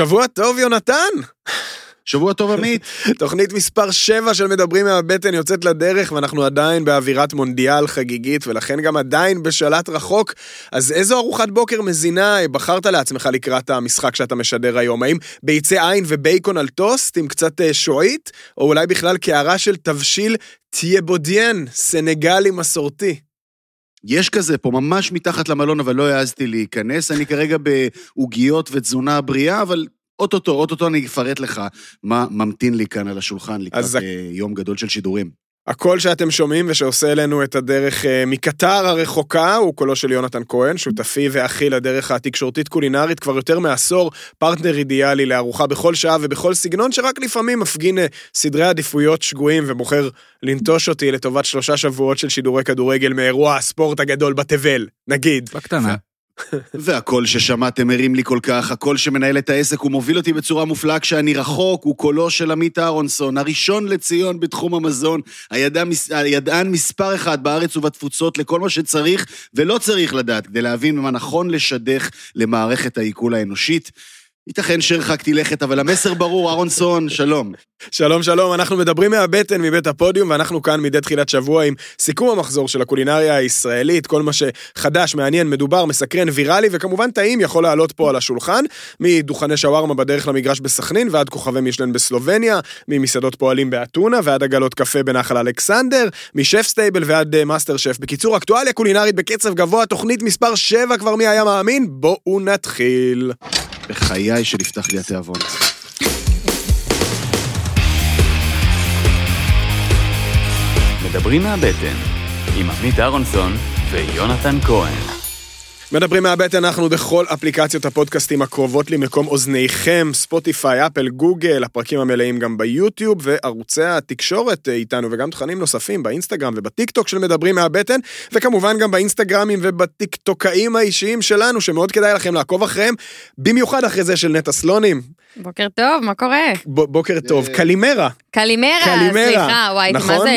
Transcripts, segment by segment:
שבוע טוב, יונתן! שבוע טוב, עמית. תוכנית מספר 7 של מדברים מהבטן יוצאת לדרך, ואנחנו עדיין באווירת מונדיאל חגיגית, ולכן גם עדיין בשלט רחוק. אז איזו ארוחת בוקר מזינה בחרת לעצמך לקראת המשחק שאתה משדר היום? האם ביצי עין ובייקון על טוסט עם קצת אה, שעועית, או אולי בכלל קערה של תבשיל טייבודיאן, סנגלי מסורתי? יש כזה פה ממש מתחת למלון, אבל לא העזתי להיכנס. אני כרגע בעוגיות ותזונה בריאה, אבל אוטוטו, אוטוטו אני אפרט לך מה ממתין לי כאן על השולחן לקראת אה, יום גדול של שידורים. הקול שאתם שומעים ושעושה אלינו את הדרך אה, מקטר הרחוקה הוא קולו של יונתן כהן, שותפי ואחי לדרך התקשורתית קולינרית כבר יותר מעשור, פרטנר אידיאלי לארוחה בכל שעה ובכל סגנון שרק לפעמים מפגין אה, סדרי עדיפויות שגויים ובוחר לנטוש אותי לטובת שלושה שבועות של שידורי כדורגל מאירוע הספורט הגדול בתבל, נגיד. בקטנה. והקול ששמעתם הרים לי כל כך, הקול שמנהל את העסק, הוא מוביל אותי בצורה מופלאה כשאני רחוק, הוא קולו של עמית אהרונסון, הראשון לציון בתחום המזון, הידע, הידען מספר אחד בארץ ובתפוצות לכל מה שצריך ולא צריך לדעת כדי להבין מה נכון לשדך למערכת העיכול האנושית. ייתכן שהרחקתי לכת, אבל המסר ברור, אהרונסון, שלום. שלום שלום, אנחנו מדברים מהבטן מבית הפודיום ואנחנו כאן מדי תחילת שבוע עם סיכום המחזור של הקולינריה הישראלית, כל מה שחדש, מעניין, מדובר, מסקרן, ויראלי וכמובן טעים יכול לעלות פה על השולחן, מדוכני שווארמה בדרך למגרש בסכנין ועד כוכבי משלן בסלובניה, ממסעדות פועלים באתונה ועד עגלות קפה בנחל אלכסנדר, מ Chef's Table ועד אה, מאסטר שף. בקיצור, אקטואליה קולינרית בקצב גבוה, תוכנית מספר 7 כבר מי היה מאמין? בואו נתחיל. בחיי שנפתח לי התיאבון. מדברים מהבטן, עם עמית אהרונסון ויונתן כהן. מדברים מהבטן, אנחנו בכל אפליקציות הפודקאסטים הקרובות למקום אוזניכם, ספוטיפיי, אפל, גוגל, הפרקים המלאים גם ביוטיוב, וערוצי התקשורת אה, איתנו, וגם תכנים נוספים באינסטגרם ובטיקטוק של מדברים מהבטן, וכמובן גם באינסטגרמים ובטיקטוקאים האישיים שלנו, שמאוד כדאי לכם לעקוב אחריהם, במיוחד אחרי זה של נטע סלונים. בוקר טוב, מה קורה? ב- בוקר טוב, אה, קלימרה. קלימרה, קלימרה, סליחה, וואי, נכון? מה זה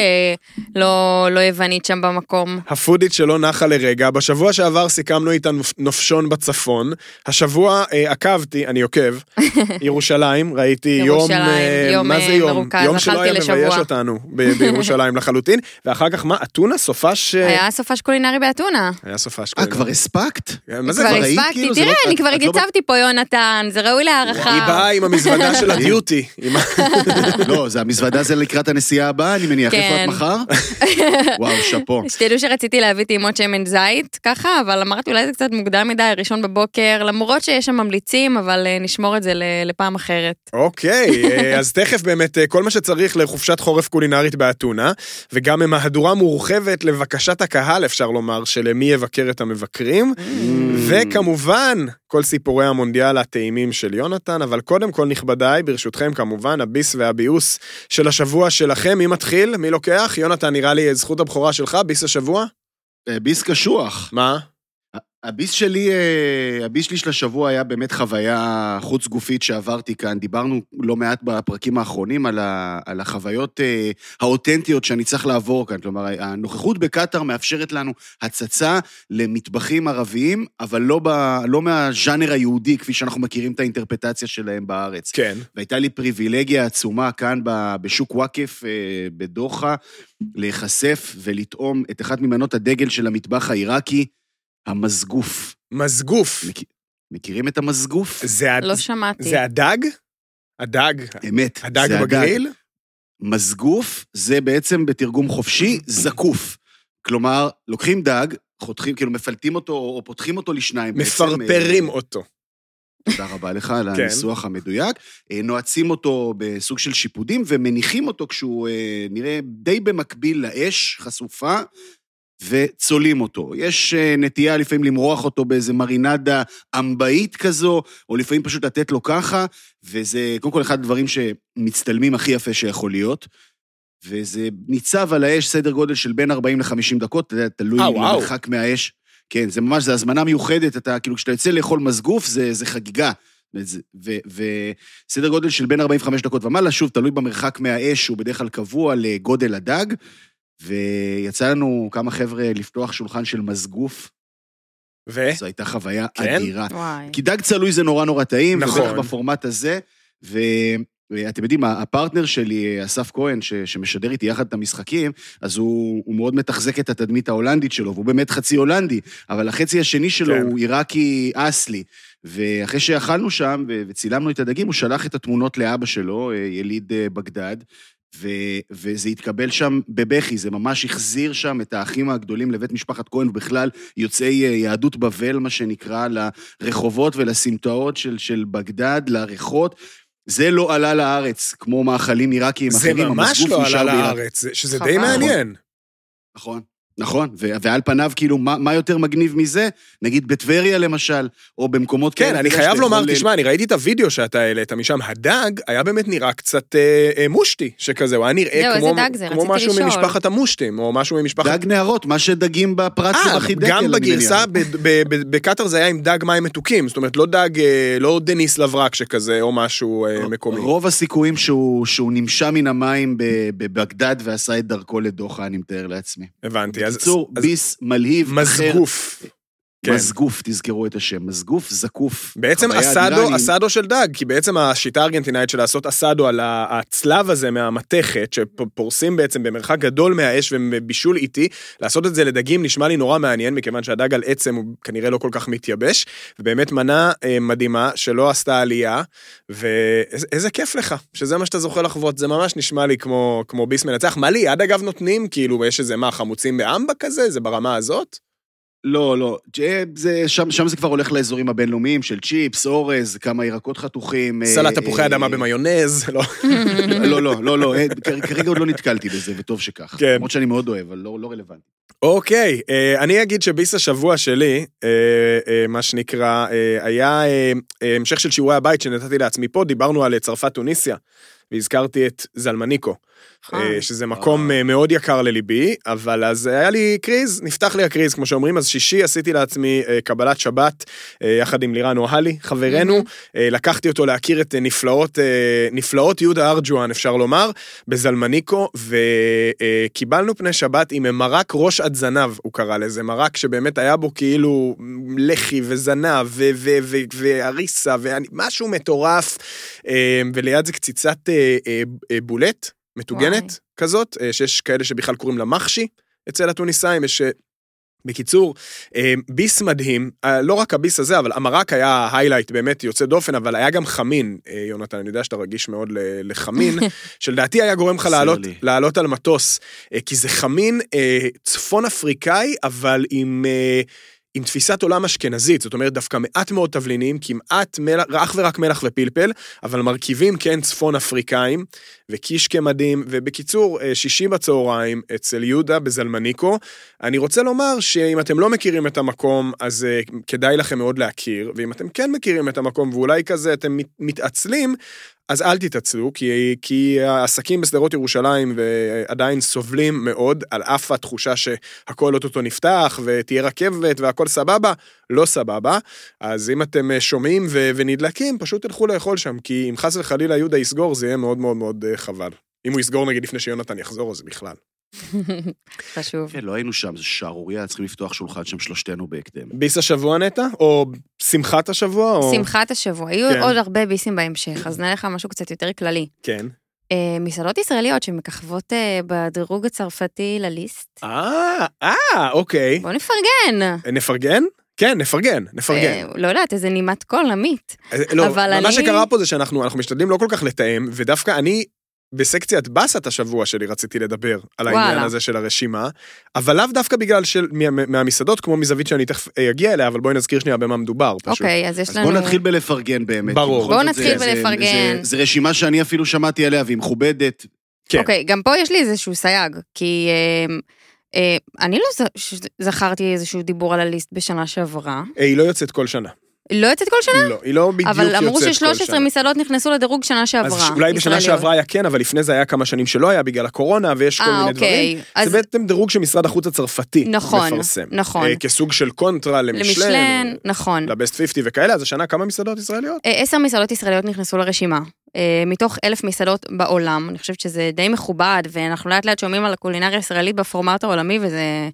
לא, לא יוונית שם במקום? הפודית שלא נחה לרגע. בשבוע שעבר סיכמנו נופ- נופשון בצפון. השבוע אה, עקבתי, אני עוקב, ירושלים, ראיתי יום... ירושלים, אה, יום, מה זה אה, יום? מרוכז, יום שלא היה לשבוע. מבייש אותנו ב- בירושלים לחלוטין. ואחר כך מה, אתונה? סופש... אה, היה סופש קולינרי באתונה. היה סופש. אה, קולינרי. כבר הספקת? מה זה כבר? הספקתי, כאילו, זה תראה, לא- אני כבר את לא ב- הצבתי פה יונתן, זה ראוי היא להערכה. באה עם המזוודה של הדיוטי. עם ה- לא, זה המזוודה זה לקראת הנסיעה הבאה, אני מניח. איפה כן. את מחר? וואו, שאפו. שתדעו שרציתי להביא טעימות שמן זית, ככה, אבל אמרתי אולי זה קצת מוקדם מדי, ראשון בבוקר, למרות שיש שם ממליצים, אבל אה, נשמור את זה לפעם אחרת. אוקיי, אה, אז תכף באמת אה, כל מה שצריך לחופשת חורף קולינרית באתונה, וגם מהדורה מורחבת לבקשת הקהל, אפשר לומר, של מי יבקר את המבקרים, וכמובן, כל סיפורי המונדיאל הטעימים של יונתן, אבל קודם כל, נכבדיי, ברשותכם, כמובן, הביס והביוס של השבוע שלכם, מי מתחיל? מי לוקח? יונתן, נראה לי זכות הבכורה שלך, ביס השבוע? ביס קשוח. מה? הביס שלי, אה, הביס שלי של השבוע היה באמת חוויה חוץ גופית שעברתי כאן. דיברנו לא מעט בפרקים האחרונים על, ה, על החוויות אה, האותנטיות שאני צריך לעבור כאן. כלומר, הנוכחות בקטאר מאפשרת לנו הצצה למטבחים ערביים, אבל לא, ב, לא מהז'אנר היהודי, כפי שאנחנו מכירים את האינטרפטציה שלהם בארץ. כן. והייתה לי פריבילגיה עצומה כאן ב- בשוק וואקף אה, בדוחה, להיחשף ולטעום את אחת ממנות הדגל של המטבח העיראקי, המזגוף. מזגוף. מכ... מכירים את המזגוף? זה, הד... לא שמעתי. זה הדג? הדג? אמת. הדג זה בגריל? מזגוף זה בעצם בתרגום חופשי זקוף. כלומר, לוקחים דג, חותכים, כאילו מפלטים אותו או פותחים אותו לשניים. בעצם, מפרפרים אה, אותו. תודה רבה לך על כן. הניסוח המדויק. אה, נועצים אותו בסוג של שיפודים ומניחים אותו כשהוא אה, נראה די במקביל לאש, חשופה, וצולים אותו. יש אה, נטייה לפעמים למרוח אותו באיזה מרינדה אמבאית כזו, או לפעמים פשוט לתת לו ככה, וזה קודם כל אחד הדברים שמצטלמים הכי יפה שיכול להיות. וזה ניצב על האש סדר גודל של בין 40 ל-50 דקות, אתה יודע, תלוי אה, וואו. למרחק מהאש. כן, זה ממש, זה הזמנה מיוחדת, אתה, כאילו, כשאתה יוצא לאכול מזגוף, זה, זה חגיגה. וסדר גודל של בין 45 דקות ומעלה, שוב, תלוי במרחק מהאש, הוא בדרך כלל קבוע לגודל הדג, ויצא לנו כמה חבר'ה לפתוח שולחן של מזגוף. ו? זו הייתה חוויה כן? אדירה. וואי. כי דג צלוי זה נורא נורא טעים, נכון. ובטח בפורמט הזה. ו... ואתם יודעים, הפרטנר שלי, אסף כהן, ש, שמשדר איתי יחד את המשחקים, אז הוא, הוא מאוד מתחזק את התדמית ההולנדית שלו, והוא באמת חצי הולנדי, אבל החצי השני שלו כן. הוא עיראקי אסלי. ואחרי שאכלנו שם וצילמנו את הדגים, הוא שלח את התמונות לאבא שלו, אה, יליד אה, בגדד, ו- וזה התקבל שם בבכי, זה ממש החזיר שם את האחים הגדולים לבית משפחת כהן, ובכלל יוצאי אה, יהדות בבל, מה שנקרא, לרחובות ולסמטאות של, של בגדד, לריחות. זה לא עלה לארץ, כמו מאכלים עיראקיים זה אחרים, ממש המסגוף לא עלה. לארץ, זה- שזה. די מעניין. נכון, נכון, ו- ועל פניו, כאילו, מה, מה יותר מגניב מזה? נגיד בטבריה למשל, או במקומות כן, כאלה, אני אתה יודע, חייב לומר, תשמע, אני ראיתי את הוידאו שאתה העלית משם, הדג היה באמת נראה קצת אה, אה, מושטי, שכזה, הוא היה נראה זהו, כמו, דג זה? כמו משהו לשאול. ממשפחת המושטים, או משהו ממשפחת... דג נהרות, מה שדגים בפרץ אה, ובחידקל, גם אני בגרסה, בקטאר זה היה עם דג מים מתוקים, זאת אומרת, לא דג, אה, לא דניס לברק שכזה, או משהו אה, מקומי. רוב הסיכויים שהוא, שהוא נמשה מן המים בבגדד ועשה את דרכו לדוחה, אני מתאר לעצמי. הבנתי, אז... בקיצור, אז ביס מלהיב, מזגוף. כן. מזגוף, תזכרו את השם, מזגוף, זקוף. בעצם אסדו, אני- אסדו של דג, כי בעצם השיטה הארגנטינאית של לעשות אסדו על הצלב הזה מהמתכת, שפורסים בעצם במרחק גדול מהאש ובישול איטי, לעשות את זה לדגים נשמע לי נורא מעניין, מכיוון שהדג על עצם הוא כנראה לא כל כך מתייבש, ובאמת מנה אה, מדהימה שלא עשתה עלייה, ואיזה כיף לך, שזה מה שאתה זוכה לחוות, זה ממש נשמע לי כמו, כמו ביס מנצח. מה ליד אגב נותנים? כאילו, יש איזה מה, חמוצים באמבה כזה? זה ברמה הזאת? לא, לא, ג'ה- זה, שם, שם זה כבר הולך לאזורים הבינלאומיים של צ'יפס, אורז, כמה ירקות חתוכים. אה, סלט תפוחי אה, אדמה במיונז, לא. לא, לא, לא, לא, אה, כ- כרגע עוד לא נתקלתי בזה, וטוב שכך. כן. למרות שאני מאוד אוהב, אבל לא, לא רלוונטי. אוקיי, אה, אני אגיד שביס השבוע שלי, אה, אה, מה שנקרא, אה, היה אה, אה, המשך של שיעורי הבית שנתתי לעצמי פה, דיברנו על אה, צרפת טוניסיה, והזכרתי את זלמניקו, אה, שזה מקום אה, מאוד יקר לליבי, אבל אז היה לי קריז, נפתח לי הקריז, כמו שאומרים, אז שישי עשיתי לעצמי אה, קבלת שבת, אה, יחד עם לירן אוהלי, חברנו, אה, לקחתי אותו להכיר את אה, נפלאות, אה, נפלאות יהודה ארג'ואן, אפשר לומר, בזלמניקו, וקיבלנו פני שבת עם מרק ראש עד זנב, הוא קרא לזה, מרק שבאמת היה בו כאילו לחי וזנב והריסה, ומשהו מטורף, אה, וליד זה קציצת אה, אה, אה, בולט, מטוגנת וואי. כזאת, אה, שיש כאלה שבכלל קוראים לה מחשי אצל הטוניסאים, יש... אה, בקיצור, אה, ביס מדהים, לא רק הביס הזה, אבל המרק היה היילייט באמת יוצא דופן, אבל היה גם חמין, יונתן, אני יודע שאתה רגיש מאוד לחמין, שלדעתי היה גורם לך לעלות. לעלות על מטוס, כי זה חמין צפון אפריקאי, אבל עם... אה, עם תפיסת עולם אשכנזית, זאת אומרת דווקא מעט מאוד תבלינים, כמעט מלח, אך ורק מלח ופלפל, אבל מרכיבים כן צפון אפריקאים, וקישקה מדהים, ובקיצור, אה, שישי בצהריים אצל יהודה בזלמניקו. אני רוצה לומר שאם אתם לא מכירים את המקום, אז uh, כדאי לכם מאוד להכיר, ואם אתם כן מכירים את המקום ואולי כזה אתם מת, מתעצלים, אז אל תתעצלו, כי, כי העסקים בשדרות ירושלים עדיין סובלים מאוד, על אף התחושה שהכל אוטוטו נפתח, ותהיה רכבת והכל סבבה, לא סבבה. אז אם אתם אה, שומעים ו- ונדלקים, פשוט תלכו לאכול שם, כי אם חס וחלילה יהודה יסגור, זה יהיה מאוד מאוד מאוד אה, חבל. אם הוא יסגור נגיד לפני שיונתן יחזור, אז בכלל. חשוב. כן, לא היינו שם, זה שערורייה, צריכים לפתוח שולחן שם שלושתנו בהקדם. ביס השבוע נטע? או שמחת השבוע? או... שמחת השבוע, היו כן. עוד הרבה ביסים בהמשך, אז נלך על משהו קצת יותר כללי. כן. אה, מסעדות ישראליות שמככבות אה, בדירוג הצרפתי לליסט. אה, אה, אוקיי. בואו נפרגן. נפרגן? כן, נפרגן, נפרגן. אה, לא יודעת, איזה נימת קול עמית. אה, לא, אבל מה אני- שקרה פה זה שאנחנו אנחנו משתדלים לא כל כך לתאם, ודווקא אני בסקציית באסת השבוע שלי רציתי לדבר על העניין וואלה. הזה של הרשימה, אבל לאו דווקא בגלל של, מה, מהמסעדות, כמו מזווית שאני תכף אה, אגיע אליה, אבל בואי נזכיר שנייה במה מדובר פשוט. אוקיי, אז יש אז לנו... בואו נתחיל בלפרגן באמת. ברור. בואו נתחיל זה- בלפרגן. זה- זה רשימה שאני אפילו שמעתי עליה, והיא מכובדת. כן. אוקיי, גם פה יש לי איזשהו סייג, כי אה, אה, אני לא ז- ש- זכרתי איזשהו דיבור על ה Liste בשנה שעברה. אה, היא לא יוצאת כל שנה. היא לא יוצאת כל שנה? לא, היא לא בדיוק יוצאת כל שנה. אבל אמרו ש-13 מסעדות נכנסו לדירוג שנה שעברה. אז אולי בשנה. שעברה היה כן, אבל לפני זה היה כמה שנים שלא היה בגלל הקורונה, ויש כל אה, מיני אוקיי. דברים. אז זה בעצם דירוג שמשרד החוץ הצרפתי נכון, מפרסם. נכון. אה, כסוג של קונטרה למשלן, נכון. ל Best 50 וכאלה, אז השנה כמה מסעדות ישראליות? אה, עשר מסעדות ישראליות נכנסו לרשימה. מתוך אלף מסעדות בעולם, אני חושבת שזה די מכובד, ואנחנו לאט לאט שומעים על הקולינריה הישראלית בפורמט העולמי, וזה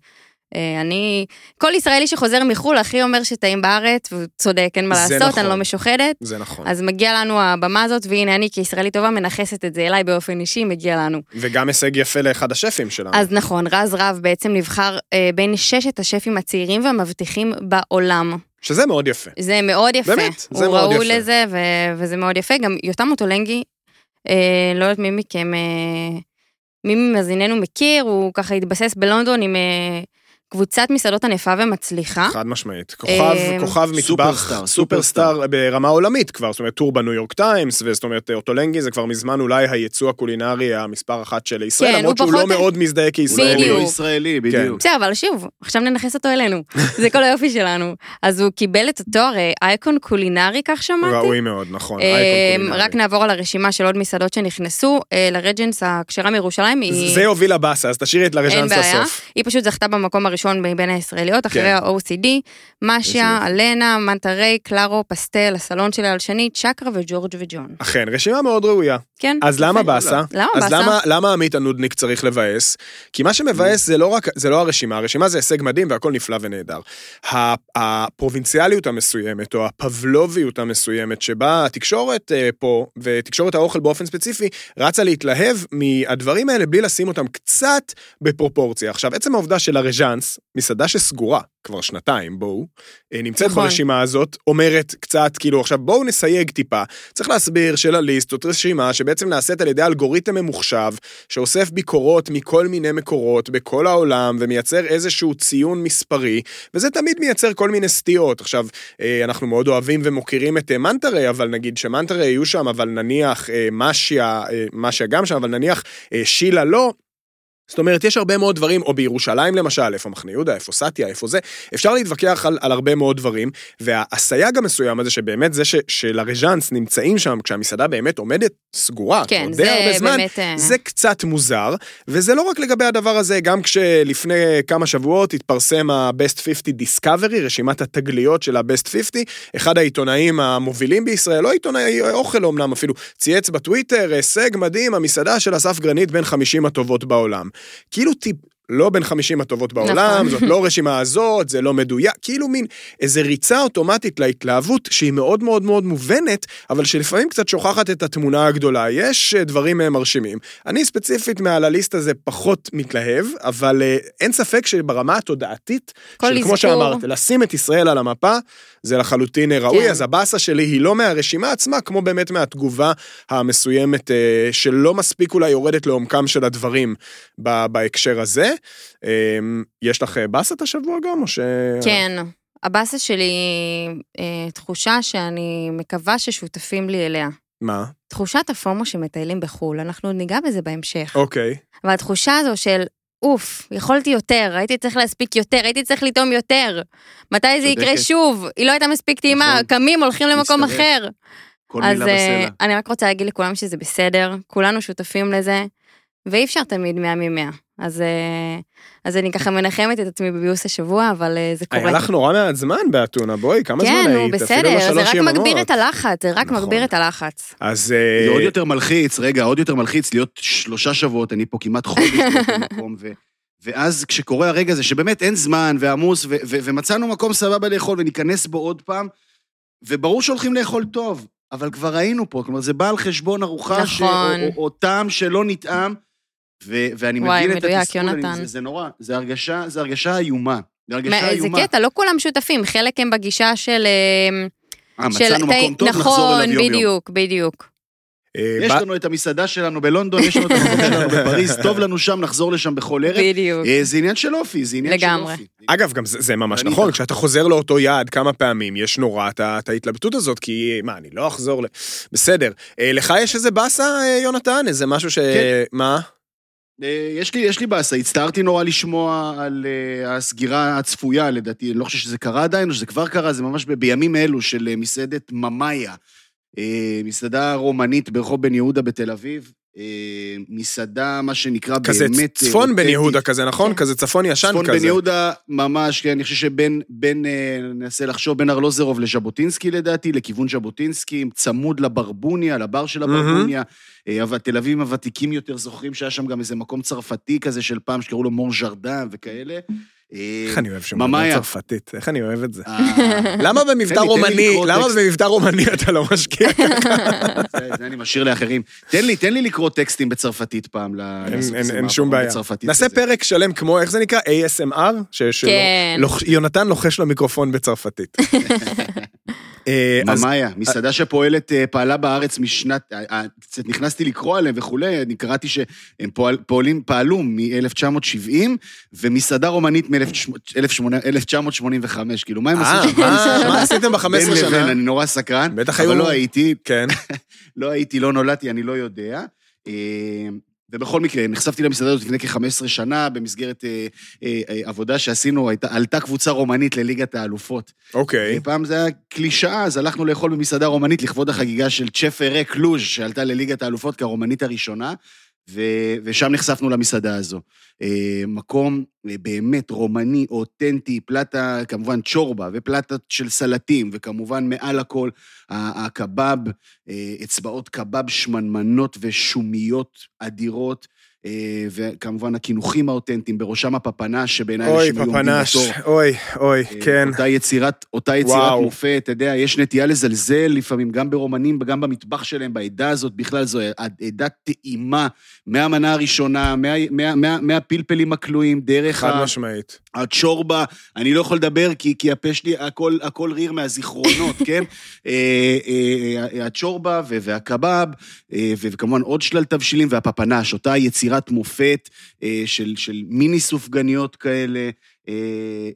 אני, כל ישראלי שחוזר מחו"ל הכי אומר שטעים בארץ, והוא צודק, אין מה לעשות, נכון. אני לא משוחדת. זה נכון. אז מגיע לנו הבמה הזאת, והנה אני כישראלית טובה מנכסת את זה אליי באופן אישי, מגיע לנו. וגם הישג יפה לאחד השפים שלנו. אז נכון, רז רב בעצם נבחר אה, בין ששת השפים הצעירים והמבטיחים בעולם. שזה מאוד יפה. זה מאוד יפה. באמת, זה הוא מאוד ראוי יפה. לזה, ו- וזה מאוד יפה. גם יותם אוטולנגי, אה, לא יודעת מי מכם, אה, מי ממאזיננו מכיר, הוא ככה התבסס בלונדון עם אה, קבוצת מסעדות ענפה ומצליחה. חד משמעית. כוכב, אה, כוכב מטבח, סופרסטאר, סופרסטאר ברמה עולמית כבר, זאת אומרת טור בניו יורק טיימס, וזאת אומרת אוטולנגי זה כבר מזמן אולי הייצוא הקולינרי המספר אחת של ישראל, כן, למרות הוא שהוא לא מאוד מזדהה הוא כישראלי. בדיוק. לא ישראלי, בדיוק. בסדר, אבל שוב, עכשיו ננכס אותו אלינו. זה כל היופי שלנו. אז הוא קיבל את התואר אה, אייקון קולינרי, כך שמעתי. ראוי מאוד, נכון. אה, אייקון קולינרי. רק נעבור על הרשימה של עוד מסעדות שנכנסו. אה, לרג'נס הכשרה מירושלים. זה הוביל לבאסה, אז תשאירי את אין לרז'אנס בעיה. לסוף. היא פשוט זכתה במקום הראשון מבין הישראליות, אחרי כן. ה-OCD, משיה, אלנה, מנטה ריי, קלארו, פסטל, הסלון של אייל שני, צ'קרה וג'ורג' וג'ון. אכן, רשימה מאוד ראויה. כן? אז למה יפה. באסה? למה אז באסה? למה, למה עמית הנודניק צריך לבאס? כי מה שמבאס זה לא רק, זה לא הרשימה, הרשימה זה הישג מדהים והכל נפלא ונהדר. הפרובינציאליות המסוימת, או הפבלוביות המסוימת, שבה התקשורת אה, פה, ותקשורת האוכל באופן ספציפי, רצה להתלהב מהדברים האלה בלי לשים אותם קצת בפרופורציה. עכשיו, עצם העובדה של מסעדה שסגורה כבר שנתיים, בואו, אה, נמצאת נכון. ברשימה הזאת, אומרת קצת, כאילו, עכשיו בואו נסייג טיפה. צריך להסביר שלליסט זאת רשימה שבעצם נעשית על ידי אלגוריתם ממוחשב, שאוסף ביקורות מכל מיני מקורות בכל העולם, ומייצר איזשהו ציון מספרי, וזה תמיד מייצר כל מיני סטיות. עכשיו, אה, אנחנו מאוד אוהבים ומוקירים את אה, מנטרי, אבל נגיד שמנטרי יהיו שם, אבל נניח משיה, משיה גם שם, אבל נניח שילה לא. זאת אומרת, יש הרבה מאוד דברים, או בירושלים למשל, איפה מחנה יהודה, איפה סטיה, איפה זה, אפשר להתווכח על, על הרבה מאוד דברים, והסייג המסוים הזה, שבאמת זה ש, שלרג'אנס נמצאים שם, כשהמסעדה באמת עומדת סגורה, כן, כבר די הרבה זמן, באמת, אה, זה קצת מוזר, וזה לא רק לגבי הדבר הזה, גם כשלפני כמה שבועות התפרסם ה-Best 50 Discovery, רשימת התגליות של ה-Best 50, אחד העיתונאים המובילים בישראל, לא עיתונאי אוכל אמנם אפילו, צייץ בטוויטר, הישג מדהים, המסעדה של אסף גרנית בין 50 הטובות בעולם. כאילו טיפ... לא בין 50 הטובות בעולם, נכון. זאת לא רשימה הזאת, זה לא מדויק, כאילו מין איזה ריצה אוטומטית להתלהבות שהיא מאוד מאוד מאוד מובנת, אבל שלפעמים קצת שוכחת את התמונה הגדולה. יש אה, דברים אה, מרשימים. אני ספציפית מעל הליסט הזה פחות מתלהב, אבל אה, אין ספק שברמה התודעתית, של כמו. שאמרת, לשים את ישראל על המפה, זה לחלוטין ראוי, כן. אז הבאסה שלי היא לא מהרשימה עצמה, כמו באמת מהתגובה המסוימת שלא מספיק אולי יורדת לעומקם של הדברים בהקשר הזה. אה, יש לך אה, באסת השבוע גם, או ש... כן. הבאסה שלי, אה, תחושה שאני מקווה ששותפים לי אליה. מה? תחושת הפומו שמטיילים בחו"ל, אנחנו ניגע בזה בהמשך. אוקיי. אבל התחושה הזו של, אוף, יכולתי יותר, הייתי צריך להספיק יותר, הייתי צריך לטעום יותר. מתי זה יקרה. שוב? היא לא הייתה מספיק טעימה, נכון. קמים, הולכים למקום. אחר. כל אז מילה אה, בסלע. אני רק רוצה להגיד לכולם שזה בסדר, כולנו שותפים לזה, ואי אפשר תמיד 100 מ-100. אז, אה, אז אני ככה מנחמת את עצמי בביוס השבוע, אבל אה, זה קורה. היה לך נורא מעט זמן באתונה, בואי, כמה זמן כן, היית? נו, אפילו בסדר, לא זה רק יממות. מגביר את הלחץ, זה רק נכון. מגביר את הלחץ. אז... אה, זה עוד יותר מלחיץ, רגע, עוד יותר מלחיץ להיות שלושה שבועות, אני פה כמעט חודש באותו מקום, ו... ואז כשקורה הרגע הזה, שבאמת אין זמן ועמוס, ו- ו- ומצאנו מקום סבבה לאכול וניכנס בו עוד פעם, וברור שהולכים לאכול טוב, אבל כבר היינו פה, כלומר, זה בא על חשבון ארוחה, ש- נכון. או, או, או טעם שלא נטעם, ו- ואני וואי, מבין את מדויק, התסכול, אני- יונתן. זה, זה נורא, זה הרגשה, זה הרגשה איומה. זה הרגשה מה- זה איומה. קטע, לא כולם שותפים, חלק הם בגישה של... אה, אה, של מצאנו מקום טוב, נחזור נכון, אליו יום-יום. בדיוק, בדיוק. אה, יש לנו את המסעדה שלנו בלונדון, יש לנו את המסעדה שלנו בפריז, טוב לנו שם, נחזור לשם בכל ערב. בדיוק. אה, זה עניין של אופי, זה עניין לגמרי. של אופי. אגב, גם זה, זה ממש נכון. כשאתה חוזר לאותו יעד כמה פעמים, יש נורא את ההתלבטות הזאת, כי מה, אני לא אחזור ל... בסדר. לך יש איזה באסה, יונתן? איזה משהו ש... כן. מה? אה, יש לי, יש לי באסה, הצטערתי נורא לשמוע על אה, הסגירה הצפויה, לדעתי, אני לא חושב שזה קרה עדיין, או שזה כבר קרה, זה ממש בימים אלו של אה, מסעדת ממאיה. מסעדה רומנית ברחוב בן יהודה בתל אביב. אה, מסעדה, מה שנקרא, כזה באמת... אה, צפון בן. יהודה כזה, נכון? כן. כזה צפון ישן צפון כזה. בן יהודה, ממש, כן, אני חושב שבין, בין, אה, ננסה לחשוב, בין ארלוזרוב לז'בוטינסקי לדעתי, לכיוון ז'בוטינסקי, צמוד לברבוניה, לבר של הברבוניה. אבל תל אביבים הוותיקים יותר זוכרים שהיה שם גם איזה מקום צרפתי כזה של פעם, שקראו לו מון ז'רדן וכאלה. אה, איך אני אוהב שמדבר ממאיה. צרפתית, איך אני אוהב את זה. אה, למה במבטא רומני, למה. במבטא רומני אתה לא משקיע? זה זה אני משאיר לאחרים. תן לי, תן לי לקרוא טקסטים בצרפתית פעם. אין- שום בעיה. נעשה. פרק שלם כמו, איך זה נקרא? ASMR? כן. יונתן לוחש למיקרופון בצרפתית. אה, ממאיה, מסעדה שפועלת, אה, פעלה בארץ משנת, אה, קצת נכנסתי לקרוא עליהם וכולי, אני קראתי שהם פועל- פועלים, פעלו מ-1970, ומסעדה רומנית מ-1985, כאילו, מה הם אה, עשו? מה עשיתם בין ב-15 לבין, שנה? אני נורא סקרן, בטח אבל היו- לא הייתי, כן. לא הייתי, לא נולדתי, אני לא יודע. אה, ובכל מקרה, נחשפתי למסעדה הזאת לפני כ-15 שנה, במסגרת אה, אה, אה, עבודה שעשינו, הייתה, עלתה קבוצה רומנית לליגת האלופות. אוקיי. פעם זה היה קלישאה, אז הלכנו לאכול במסעדה רומנית לכבוד החגיגה של צ'פרה קלוז' שעלתה לליגת האלופות כרומנית הראשונה, ו... ושם נחשפנו למסעדה הזו. אה, מקום אה, באמת רומני, אותנטי, פלטה, כמובן צ'ורבה, ופלטות של סלטים, וכמובן מעל הכל הקבב, אה, אצבעות קבב שמנמנות ושומיות אדירות. אה, וכמובן הקינוחים האותנטיים, בראשם הפפנש, שבעיניי אוי, אנשים היו עומדים פפנש, בתור. אוי, אוי, אה, כן. אותה יצירת, אותה יצירת. מופת, אתה יודע, יש נטייה לזלזל לפעמים, גם ברומנים וגם במטבח שלהם, בעדה הזאת בכלל זו עדת טעימה, מהמנה הראשונה, מה, מה, מה, מהפלפלים הכלואים, דרך חד ה- משמעית. הצ'ורבה, אני לא יכול לדבר כי, כי הפה שלי, הכל, הכל ריר מהזיכרונות, כן? אה, הצ'ורבה והקבב, וכמובן עוד שלל תבשילים, והפפנש, אותה יצירת מופת אה, של, של מיני סופגניות כאלה. אה,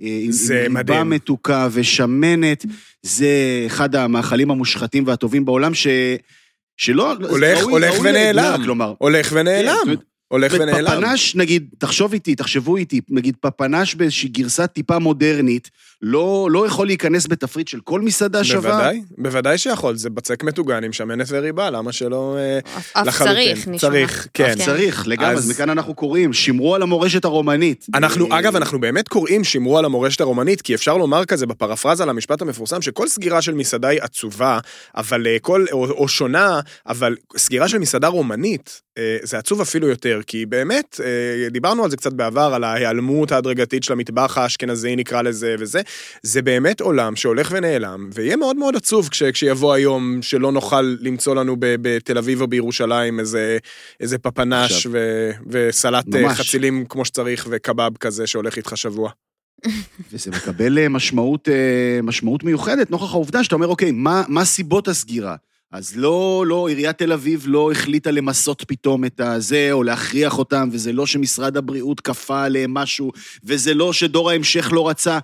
אה, עם- זה עם מדהים. ליבה מתוקה ושמנת, זה אחד המאכלים המושחתים והטובים בעולם, ש... שלא... הולך- ראוי- הולך ראוי ונעלם. כלומר, הולך כן, ונעלם. אומרת, הולך ונעלם. פפנש, נגיד, תחשוב איתי, תחשבו איתי, נגיד פפנש באיזושהי גרסה טיפה מודרנית, לא, לא יכול להיכנס בתפריט של כל מסעדה שווה. בוודאי, בוודאי שיכול, זה בצק מטוגן עם שמנת וריבה, למה שלא... אה, אף אף לחלוטין. צריך, נשמע. צריך, כן. כן. צריך, לגמרי, אז- מכאן אנחנו קוראים, שמרו על המורשת הרומנית. אנחנו, אה, אגב, אנחנו באמת קוראים שמרו על המורשת הרומנית, כי אפשר לומר כזה בפרפרזה למשפט המפורסם, שכל סגירה של מסעדה היא עצובה, אבל אה, כל, או, או שונה, אבל סגירה של מסעדה רומנית, זה עצוב אפילו יותר, כי באמת, דיברנו על זה קצת בעבר, על ההיעלמות ההדרגתית של המטבח האשכנזי, נקרא לזה, וזה, זה באמת עולם שהולך ונעלם, ויהיה מאוד מאוד עצוב כש, כשיבוא היום שלא נוכל למצוא לנו ב, בתל אביב או בירושלים איזה, איזה פפנש עכשיו. ו, וסלט אה, ממש. חצילים כמו שצריך וקבב כזה שהולך איתך שבוע. וזה מקבל אה, משמעות, אה, משמעות מיוחדת, נוכח העובדה שאתה אומר, אוקיי, מה, מה סיבות הסגירה? אז לא, לא, עיריית תל אביב לא החליטה למסות פתאום את הזה, או להכריח אותם, וזה לא שמשרד הבריאות כפה עליהם משהו, וזה לא שדור ההמשך לא רצה.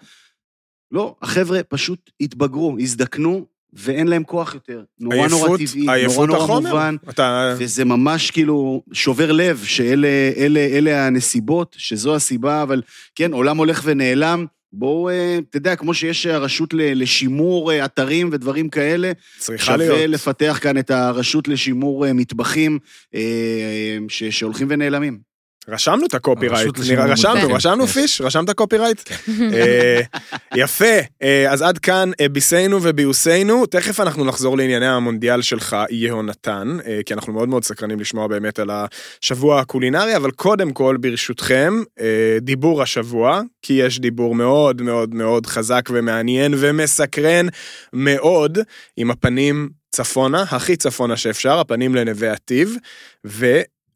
לא, החבר'ה פשוט התבגרו, הזדקנו, ואין להם כוח יותר. נורא נורא עייפות- טבעי, נורא נורא החומר. מובן. אתה... וזה ממש כאילו שובר לב שאלה אלה, אלה הנסיבות, שזו הסיבה, אבל כן, עולם הולך ונעלם. בואו, אה, אתה יודע, כמו שיש הרשות לשימור אה, אתרים ודברים כאלה, צריכה שווה להיות. לפתח כאן את הרשות לשימור אה, מטבחים שהולכים ונעלמים. רשמנו את ה copyright, רשמנו. רשמנו כן. פיש? רשמת copyright? אה, יפה, אה, אז עד כאן אה, ביסנו וביוסנו, תכף אנחנו נחזור לענייני המונדיאל שלך, יהונתן, כי אנחנו מאוד מאוד סקרנים לשמוע באמת על השבוע הקולינרי, אבל קודם כל, ברשותכם, דיבור השבוע, כי יש דיבור מאוד מאוד מאוד חזק ומעניין ומסקרן מאוד, עם הפנים צפונה, הכי צפונה שאפשר, הפנים לנווה עתיב,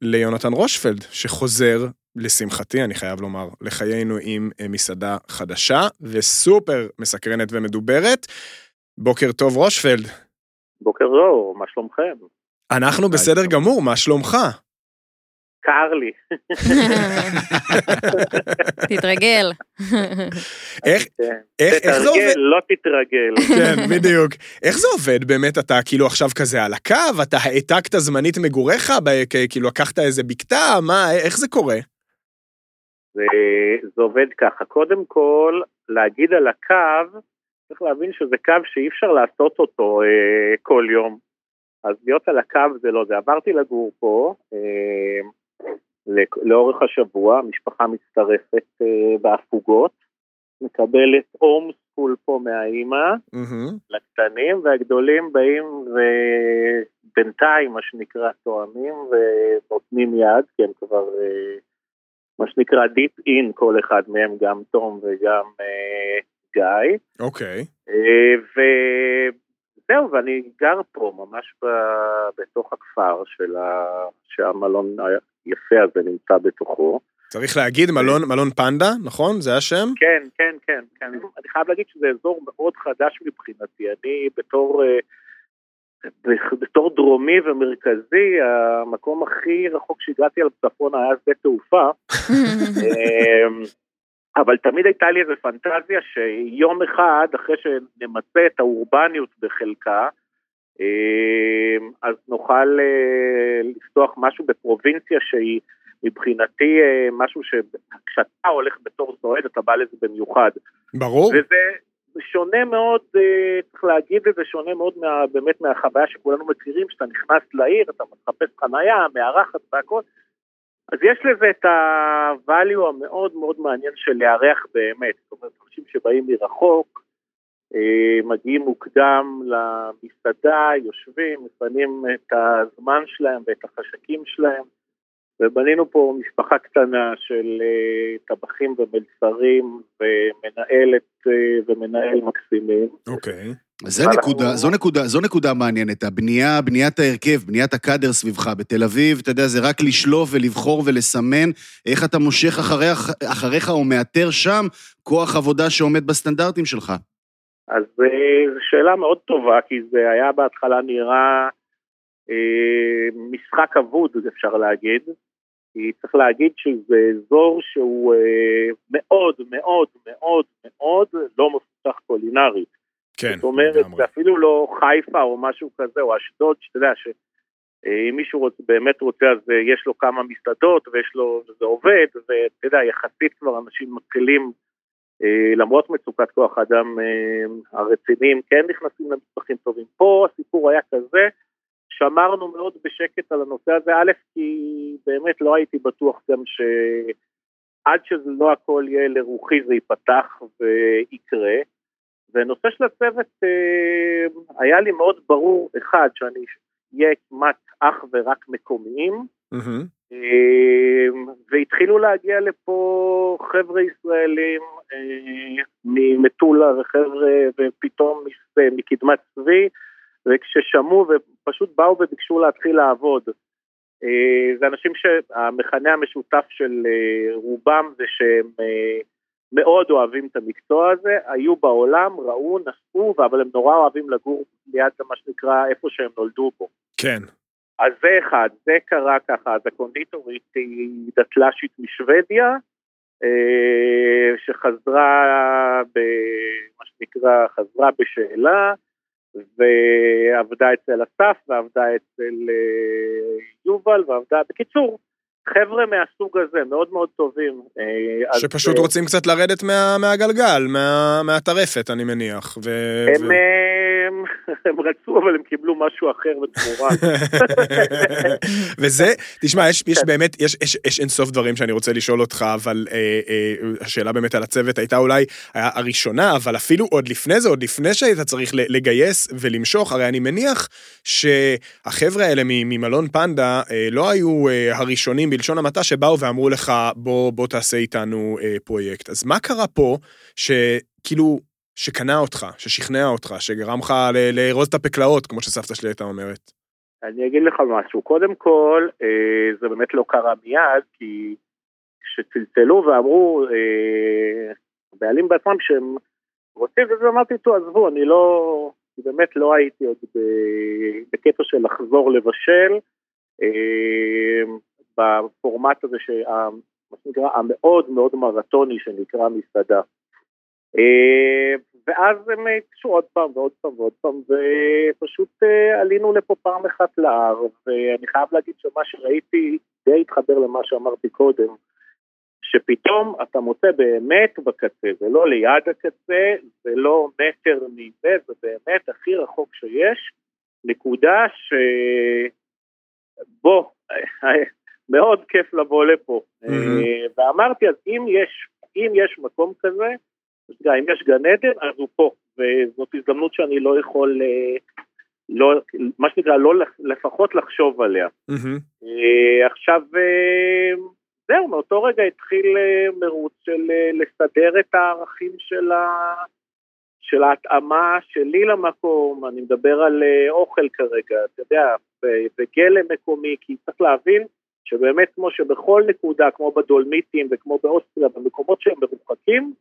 וליונתן רושפלד, שחוזר, לשמחתי, אני חייב לומר, לחיינו עם אה, מסעדה חדשה וסופר מסקרנת ומדוברת. בוקר טוב, רושפלד. בוקר אור, מה שלומכם? אנחנו בסדר גמור, מה שלומך? קר לי. תתרגל. איך, כן. איך, איך זה עובד? תתרגל, לא תתרגל. כן, בדיוק. איך זה עובד באמת? אתה כאילו עכשיו כזה על הקו, אתה העתקת זמנית מגוריך, כאילו לקחת איזה בקתה, מה, איך זה קורה? זה, זה עובד ככה. קודם כל, להגיד על הקו, צריך להבין שזה קו שאי אפשר לעשות אותו אה, כל יום. אז להיות על הקו זה לא זה. עברתי לגור פה אה, לאורך השבוע, המשפחה מצטרפת אה, בהפוגות, מקבלת הום סקול פה מהאימא, מהמם. לקטנים, והגדולים באים ובינתיים, מה שנקרא, תואמים ונותנים יד, כי הם כבר, אה, מה שנקרא Deep In, כל אחד מהם, גם תום וגם אה, גיא. אוקיי. אה, וזהו, ואני גר פה, ממש ב, בתוך הכפר של ה, שהמלון היפה הזה נמצא בתוכו. צריך להגיד, מלון, מלון פנדה, נכון? זה השם? כן, כן, כן, כן. אני חייב להגיד שזה אזור מאוד חדש מבחינתי. אני בתור, אה, בתור דרומי ומרכזי, המקום הכי רחוק שהגעתי על צפון היה שדה תעופה. אמ, אבל תמיד הייתה לי איזו פנטזיה שיום אחד, אחרי שנמצה את האורבניות בחלקה, אז נוכל אה, לפתוח משהו בפרובינציה שהיא מבחינתי אה, משהו שכשאתה הולך בתור סועד אתה בא לזה במיוחד. ברור. וזה שונה מאוד, אה, צריך להגיד את זה, שונה מאוד מה, באמת מהחוויה שכולנו מכירים, שאתה נכנס לעיר, אתה מחפש חנייה, מארחת והכל. אז יש לזה את ה-value המאוד מאוד מעניין של לארח באמת. זאת אומרת, אנשים שבאים מרחוק, מגיעים מוקדם למסעדה, יושבים, מפנים את הזמן שלהם ואת החשקים שלהם. ובנינו פה משפחה קטנה של uh, טבחים ומלצרים ומנהלת uh, ומנהל מקסימים. אוקיי. זה נקודה, זו נקודה, זו נקודה מעניינת, הבנייה, בניית ההרכב, בניית הקאדר סביבך. בתל אביב, אתה יודע, זה רק לשלוף ולבחור ולסמן איך אתה מושך אחריך, אחריך או מאתר שם כוח עבודה שעומד בסטנדרטים שלך. אז אה, זו שאלה מאוד טובה, כי זה היה בהתחלה נראה אה, משחק אבוד, אפשר להגיד. כי צריך להגיד שזה אזור שהוא אה, מאוד מאוד מאוד מאוד לא מפותח קולינרית. כן, זאת אומרת, לגמרי. זה אפילו לא חיפה או משהו כזה, או אשדוד, שאתה יודע שאם מישהו רוצה, באמת רוצה, אז אה, יש לו כמה מסעדות ויש לו, וזה עובד, ואתה יודע, יחסית כבר אנשים מתחילים, אה, למרות מצוקת כוח האדם אה, הרציניים, כן נכנסים למטבחים טובים. פה הסיפור היה כזה, שמרנו מאוד בשקט על הנושא הזה, א', כי באמת לא הייתי בטוח גם שעד שזה לא הכל יהיה לרוחי זה ייפתח ויקרה. ונושא של הצוות, אה, היה לי מאוד ברור, אחד, שאני אהיה כמעט אך ורק מקומיים, מהמם. אה, והתחילו להגיע לפה חבר'ה ישראלים אה, ממטולה וחבר'ה, ופתאום מקדמת צבי, וכששמעו ופשוט באו וביקשו להתחיל לעבוד. אה, זה אנשים שהמכנה המשותף של אה, רובם זה שהם מאוד אוהבים את המקצוע הזה, היו בעולם, ראו, נסעו, אבל הם נורא אוהבים לגור ליד מה שנקרא איפה שהם נולדו בו. כן. אז זה אחד, זה קרה ככה, אז הקונדיטורית היא דתל"שית משוודיה, אה, שחזרה, ב, מה שנקרא, חזרה בשאלה, ועבדה אצל אסף, ועבדה אצל אה, יובל, ועבדה, בקיצור, חבר'ה מהסוג הזה, מאוד מאוד טובים. אה, אז, שפשוט אה, רוצים קצת לרדת מה, מהגלגל, מה, מהטרפת, אני מניח. ו... הם, ו... אה, הם רצו, אבל הם קיבלו משהו אחר בתמורה. וזה, תשמע, יש, יש כן. באמת, יש, יש, יש אינסוף דברים שאני רוצה לשאול אותך, אבל אה, אה, השאלה באמת על הצוות הייתה אולי הראשונה, אבל אפילו עוד לפני זה, עוד לפני שהיית צריך לגייס ולמשוך, הרי אני מניח שהחבר'ה האלה ממלון פנדה אה, לא היו אה, הראשונים בלשון המעטה שבאו ואמרו לך, בוא, בוא תעשה איתנו אה, פרויקט. אז מה קרה פה, שכאילו, שקנה אותך, ששכנע אותך, שגרם לך לארוז את הפקלאות, כמו שסבתא שלי הייתה אומרת? אני אגיד לך משהו, קודם כל, אה, זה באמת לא קרה מיד, כי כשצלצלו ואמרו, אה, הבעלים בעצמם שהם רוצים וזה, אמרתי, טוב, עזבו, אני לא, באמת לא הייתי עוד בקטע של לחזור לבשל, אה, בפורמט הזה, שה- מה שנקרא, המאוד מאוד מרתוני שנקרא מסעדה. אה, ואז הם התקשרו עוד פעם ועוד פעם ועוד פעם, ופשוט אה, עלינו לפה פעם אחת להר, ואני חייב להגיד שמה שראיתי די התחבר למה שאמרתי קודם, שפתאום אתה מוצא באמת בקצה, זה לא ליד הקצה, זה לא מטר מזה, זה באמת הכי רחוק שיש, נקודה ש... מאוד כיף לבוא לפה. אה, ואמרתי, אז אם יש, אם יש מקום כזה, אם יש גן עדן, אז הוא פה, וזאת הזדמנות שאני לא יכול, אה, לא, מה שנקרא, לא לפחות לחשוב עליה. אה, עכשיו, זהו, מאותו רגע התחיל מרוץ של לסדר את הערכים של, ה... של ההתאמה שלי למקום, אני מדבר על אוכל כרגע, אתה יודע, וגלם מקומי, כי צריך להבין שבאמת כמו שבכל נקודה, כמו בדולמיטים וכמו באוסטריה, במקומות שהם מרוחקים,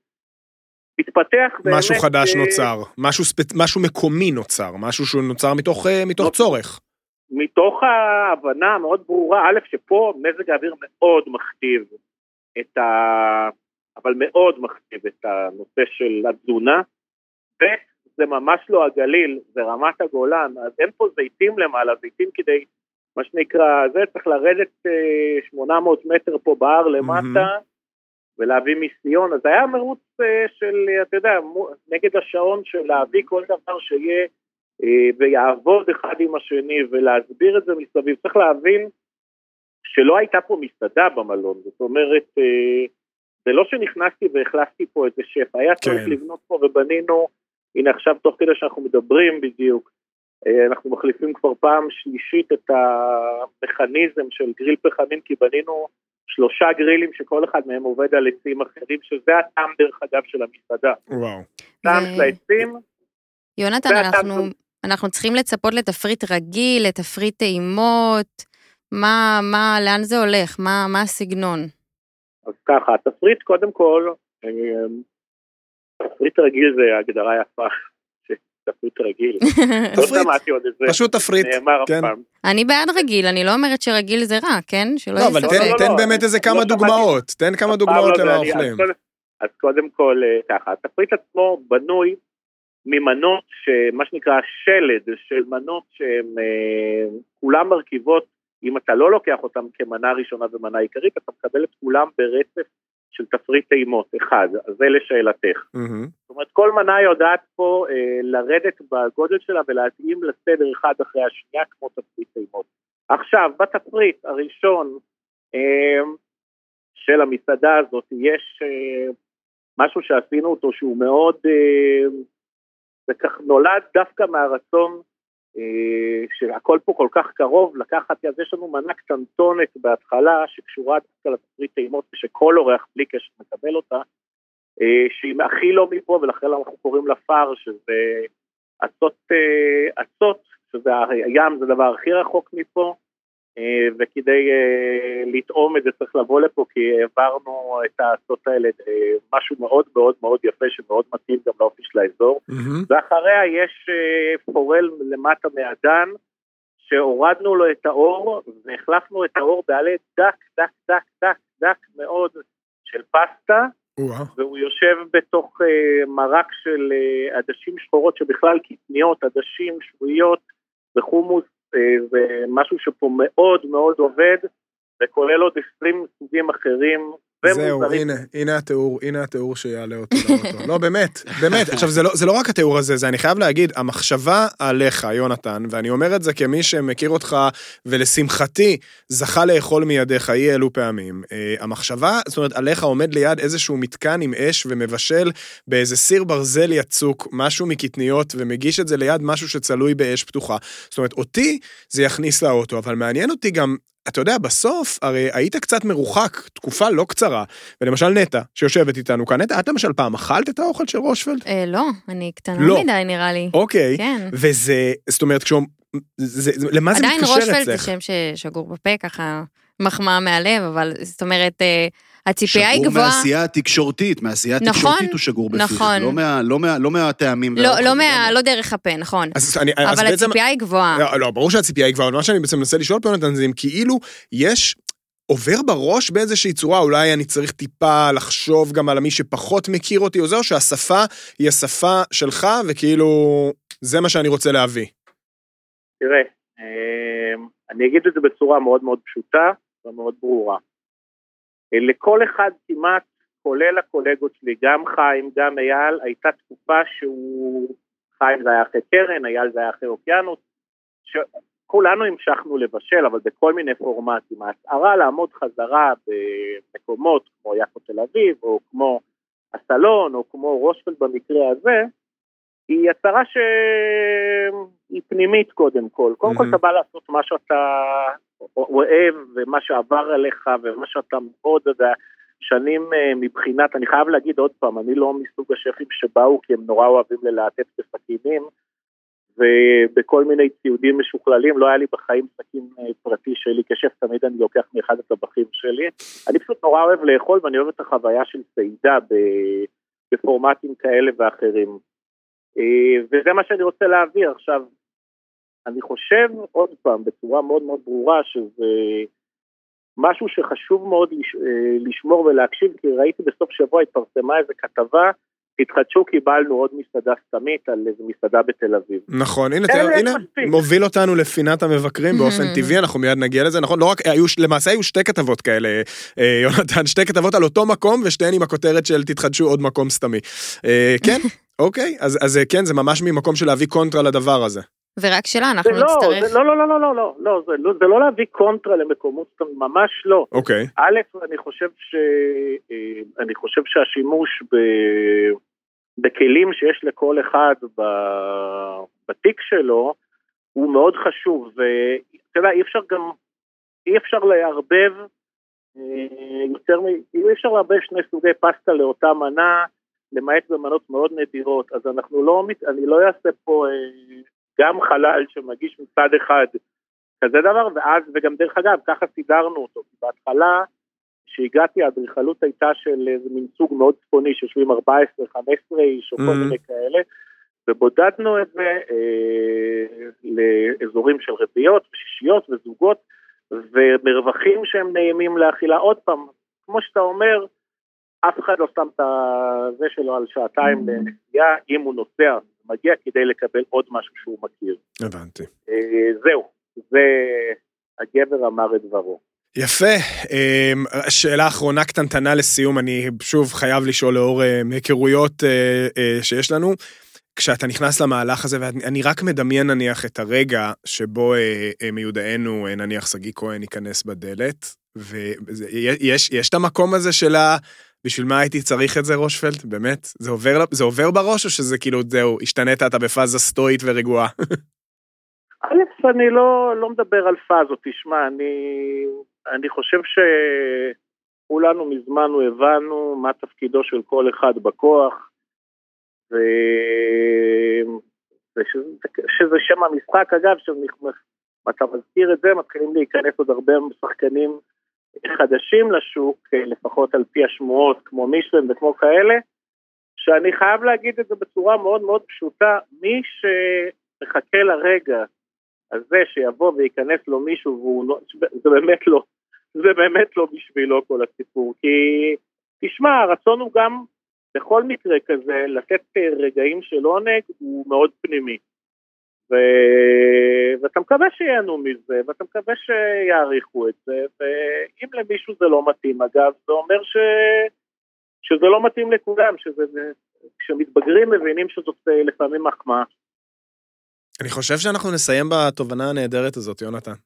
מתפתח באמת... משהו חדש אה, נוצר, משהו, ספ... משהו מקומי נוצר, משהו שהוא נוצר מתוך, אה, מתוך. צורך. מתוך ההבנה המאוד ברורה, א', שפה מזג האוויר מאוד מכתיב את ה... אבל מאוד מכתיב את הנושא של התזונה, וזה ממש לא הגליל, זה רמת הגולן, אז אין פה זיתים למעלה, זיתים כדי, מה שנקרא, זה צריך לרדת אה, 800 מטר פה בהר למטה, ולהביא מיסיון, אז היה מרוץ אה, של, אה, אתה יודע, נגד השעון של להביא כל דבר שיהיה אה, ויעבוד אחד עם השני ולהסביר את זה מסביב. צריך להבין שלא הייתה פה מסעדה במלון, זאת אומרת, אה, זה לא שנכנסתי והחלפתי פה איזה שף, היה צריך כן. לבנות פה ובנינו, הנה עכשיו תוך כדי שאנחנו מדברים בדיוק, אה, אנחנו מחליפים כבר פעם שלישית את המכניזם של גריל פחמים, כי בנינו שלושה גרילים שכל אחד מהם עובד על עצים אחרים, שזה הטעם דרך אגב של המסעדה. וואו. טעם של העצים, יונתן, אנחנו, אנחנו צריכים לצפות לתפריט רגיל, לתפריט טעימות, מה, מה, לאן זה הולך? מה, מה הסגנון? אז ככה, התפריט קודם כל, אה, תפריט רגיל זה הגדרה יפה, תפריט רגיל. לא תפריט, שמעתי עוד את זה, פשוט תפריט, נאמר אף כן. פעם. אני בעד רגיל, אני לא אומרת שרגיל זה רע, כן? שלא לא, יהיה אבל ספק. תן, לא, תן לא, באמת איזה לא כמה. דוגמאות, תן כמה דוגמאות לא למה. אוכלים. אז קודם- כל אה, ככה, התפריט עצמו בנוי ממנות, מה שנקרא שלד, של מנות שהן אה, כולן מרכיבות, אם אתה לא לוקח אותן כמנה ראשונה ומנה עיקרית, אתה מקבל את כולם ברצף של תפריט טעימות, אחד, אז זה לשאלתך. מהמם. זאת אומרת, כל מנה יודעת פה אה, לרדת בגודל שלה ולהתאים לסדר אחד אחרי השנייה כמו תפריט טעימות. עכשיו, בתפריט הראשון אה, של המסעדה הזאת יש אה, משהו שעשינו אותו שהוא מאוד, אה, זה כך נולד דווקא מהרצון שהכל פה כל כך קרוב, לקחת, אז יש לנו מנה קטנטונת בהתחלה שקשורה דווקא לתפריט טעימות ושכל אורח בלי קשר מקבל אותה, אה, שהיא הכי לא מפה ולכן אנחנו קוראים לה פר, שזה אצות, אה, אצות, שזה הים זה הדבר הכי רחוק מפה, אה, וכדי אה, לטעום את זה צריך לבוא לפה כי העברנו את האצות האלה, אה, משהו מאוד מאוד מאוד יפה שמאוד מתאים גם לאופי של האזור. מהמם. ואחריה יש אה, פורל למטה מהדן, שהורדנו לו את האור, והחלפנו את האור בעלי דק, דק, דק, דק, דק מאוד של פסטה, וואו. והוא יושב בתוך אה, מרק של אה, עדשים שחורות שבכלל קטניות, עדשים, שבויות וחומוס, אה, זה משהו שפה מאוד מאוד עובד, וכולל עוד 20 סוגים אחרים. זהו. הנה, הנה התיאור, הנה התיאור שיעלה אותי לאוטו. לא, באמת, באמת. עכשיו, זה לא, זה לא רק התיאור הזה, זה אני חייב להגיד, המחשבה עליך, יונתן, ואני אומר את זה כמי שמכיר אותך, ולשמחתי, זכה לאכול מידיך אי אלו פעמים. אה, המחשבה, זאת אומרת, עליך עומד ליד איזשהו מתקן עם אש ומבשל באיזה סיר ברזל יצוק, משהו מקטניות, ומגיש את זה ליד משהו שצלוי באש פתוחה. זאת אומרת, אותי זה יכניס לאוטו, אבל מעניין אותי גם אתה יודע, בסוף, הרי היית קצת מרוחק, תקופה לא קצרה, ולמשל נטע, שיושבת איתנו כאן, נטע, את למשל פעם אכלת את האוכל של רושפלד? אה, לא, אני קטנה לא. מדי נראה לי. אוקיי, כן. וזה, זאת אומרת, כשהוא... זה, זה, למה זה עדיין מתקשר רושפלד זה אצלך? שם ששגור בפה, ככה מחמאה מהלב, אבל זאת אומרת, אה, הציפייה היא שגור גבוהה. מהעשייה התקשורתית, מהעשייה נכון, התקשורתית הוא שגור בפיך. נכון. לא מה- לא מה- לא מהטעמים. לא, לא, מה, לא דרך הפה, נכון. אז, אני, אז אבל בעצם... הציפייה היא גבוהה. לא, לא, ברור שהציפייה היא גבוהה, אבל מה שאני בעצם מנסה לשאול פה, יונתן, זה אם כאילו יש... עובר בראש באיזושהי צורה, אולי אני צריך טיפה לחשוב גם על מי שפחות מכיר אותי או זה, או שהשפה היא השפה שלך, וכאילו, זה מה שאני רוצה להביא. תראה, אה, אני אגיד את זה בצורה מאוד מאוד פשוטה ומאוד ברורה. אה, לכל אחד כמעט, כולל הקולגות שלי, גם חיים, גם אייל, הייתה תקופה שהוא, חיים זה היה אחרי קרן, אייל זה היה אחרי אוקיינוס, שכולנו המשכנו לבשל, אבל בכל מיני פורמטים. ההצהרה לעמוד חזרה במקומות כמו יפו תל אביב, או כמו הסלון, או כמו רושפלד במקרה הזה, היא הצהרה שהיא פנימית קודם כל. קודם כל מהמם. אתה בא לעשות מה שאתה אוהב, ומה שעבר עליך, ומה שאתה מאוד, יודע, שנים אה, מבחינת, אני חייב להגיד עוד פעם, אני לא מסוג השפים שבאו כי הם נורא אוהבים ללהטט בסכינים, ובכל מיני ציודים משוכללים, לא היה לי בחיים סכין אה, פרטי שלי, כשף תמיד אני לוקח מאחד הטבחים שלי. אני פשוט נורא אוהב לאכול ואני אוהב את החוויה של צעידה בפורמטים כאלה ואחרים. אה, וזה מה שאני רוצה להעביר. עכשיו, אני חושב, עוד פעם, בצורה מאוד מאוד ברורה, שזה משהו שחשוב מאוד לש, אה, לשמור ולהקשיב, כי ראיתי בסוף שבוע התפרסמה איזו כתבה, תתחדשו, קיבלנו עוד מסעדה סתמית על איזו מסעדה בתל אביב. נכון, הנה, תראה, לי הנה, מספיק. מוביל אותנו לפינת המבקרים באופן טבעי, אנחנו מיד נגיע לזה, נכון? לא רק, היו, למעשה היו שתי כתבות כאלה, אה, יונתן, שתי כתבות על אותו מקום, ושתיהן עם הכותרת של תתחדשו עוד מקום סתמי. אה, כן, אוקיי, אז, אז כן, זה ממש ממקום של להביא קונטרה לדבר הזה. ורק שאלה, זה אנחנו לא, נצטרך... זה לא, לא, לא, לא, לא, לא, לא, זה לא, זה לא להביא קונטרה למקומות ממש לא. אוקיי, א', אני חושב, ש... אה, אני חושב שהשימוש ב... בכלים שיש לכל אחד ב... בתיק שלו הוא מאוד חשוב, ואתה יודע, אי אפשר גם, אי אפשר לערבב אה, יותר מ... אי אפשר לערבב שני סוגי פסטה לאותה מנה, למעט במנות מאוד נדירות, אז אנחנו לא, אני לא אעשה פה אה, גם חלל שמגיש מצד אחד כזה דבר, ואז, וגם דרך אגב, ככה סידרנו אותו, כי בהתחלה, כשהגעתי, האדריכלות הייתה של איזה מין סוג מאוד צפוני, שיושבים 14, 15 איש, או כל Mhm. מיני כאלה, ובודדנו את זה אה, לאזורים של רביעיות ושישיות וזוגות, ומרווחים שהם נעימים לאכילה. עוד פעם, כמו שאתה אומר, אף אחד לא שם את זה שלו על שעתיים לנסיעה, אם הוא נוסע, מגיע כדי לקבל עוד משהו שהוא מכיר. הבנתי. אה, זהו, זה הגבר אמר את דברו. יפה. אמ, שאלה אחרונה קטנטנה לסיום, אני שוב חייב לשאול לאור אה, מהיכרויות אה, אה, שיש לנו. כשאתה נכנס למהלך הזה, ואני רק מדמיין נניח את הרגע שבו אה, אה, מיודענו, אה, נניח שגיא כהן ייכנס בדלת, ויש יש את המקום הזה של ה... בשביל מה הייתי צריך את זה, רושפלד? באמת? זה עובר, זה עובר בראש, או שזה כאילו, זהו, השתנית, אתה בפאזה סטואית ורגועה? א', אני לא, לא מדבר על פאזות, תשמע, אני, אני חושב שכולנו מזמן הבנו מה תפקידו של כל אחד בכוח, ו... ושזה שזה שם המשחק, אגב, שאתה מזכיר את זה, מתחילים להיכנס עוד הרבה שחקנים חדשים לשוק, לפחות על פי השמועות, כמו מישלן וכמו כאלה, שאני חייב להגיד את זה בצורה מאוד מאוד פשוטה, מי שמחכה לרגע הזה שיבוא וייכנס לו מישהו והוא זה באמת לא, זה באמת לא בשבילו כל הסיפור, כי תשמע, הרצון הוא גם בכל מקרה כזה לתת רגעים של עונג הוא מאוד פנימי. ו... ואתה מקווה שיהנו מזה, ואתה מקווה שיעריכו את זה, ואם למישהו זה לא מתאים, אגב, זה אומר ש... שזה לא מתאים לכולם, שזה... כשמתבגרים מבינים שזאת אה, לפעמים מחמאה. אני חושב שאנחנו נסיים בתובנה הנהדרת הזאת, יונתן.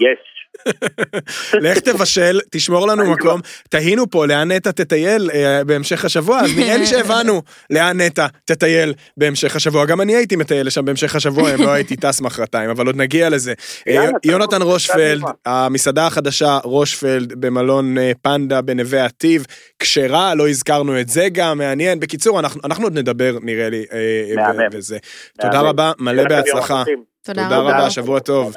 יש. לך תבשל, תשמור לנו מקום. תהינו פה לאן נטע תטייל אה, בהמשך השבוע, אז נראה לי שהבנו לאן נטע תטייל בהמשך השבוע. גם אני הייתי מטייל לשם בהמשך השבוע, אם לא הייתי טס מחרתיים, אבל עוד נגיע לזה. אה, יונתן רושפלד. המסעדה החדשה רושפלד במלון אה, פנדה בנווה עתיב, כשרה, לא הזכרנו את זה גם, מעניין. בקיצור, אנחנו אנחנו עוד נדבר, נראה לי. וזה. תודה. רבה, מלא בהצלחה. תודה. רבה, שבוע טוב.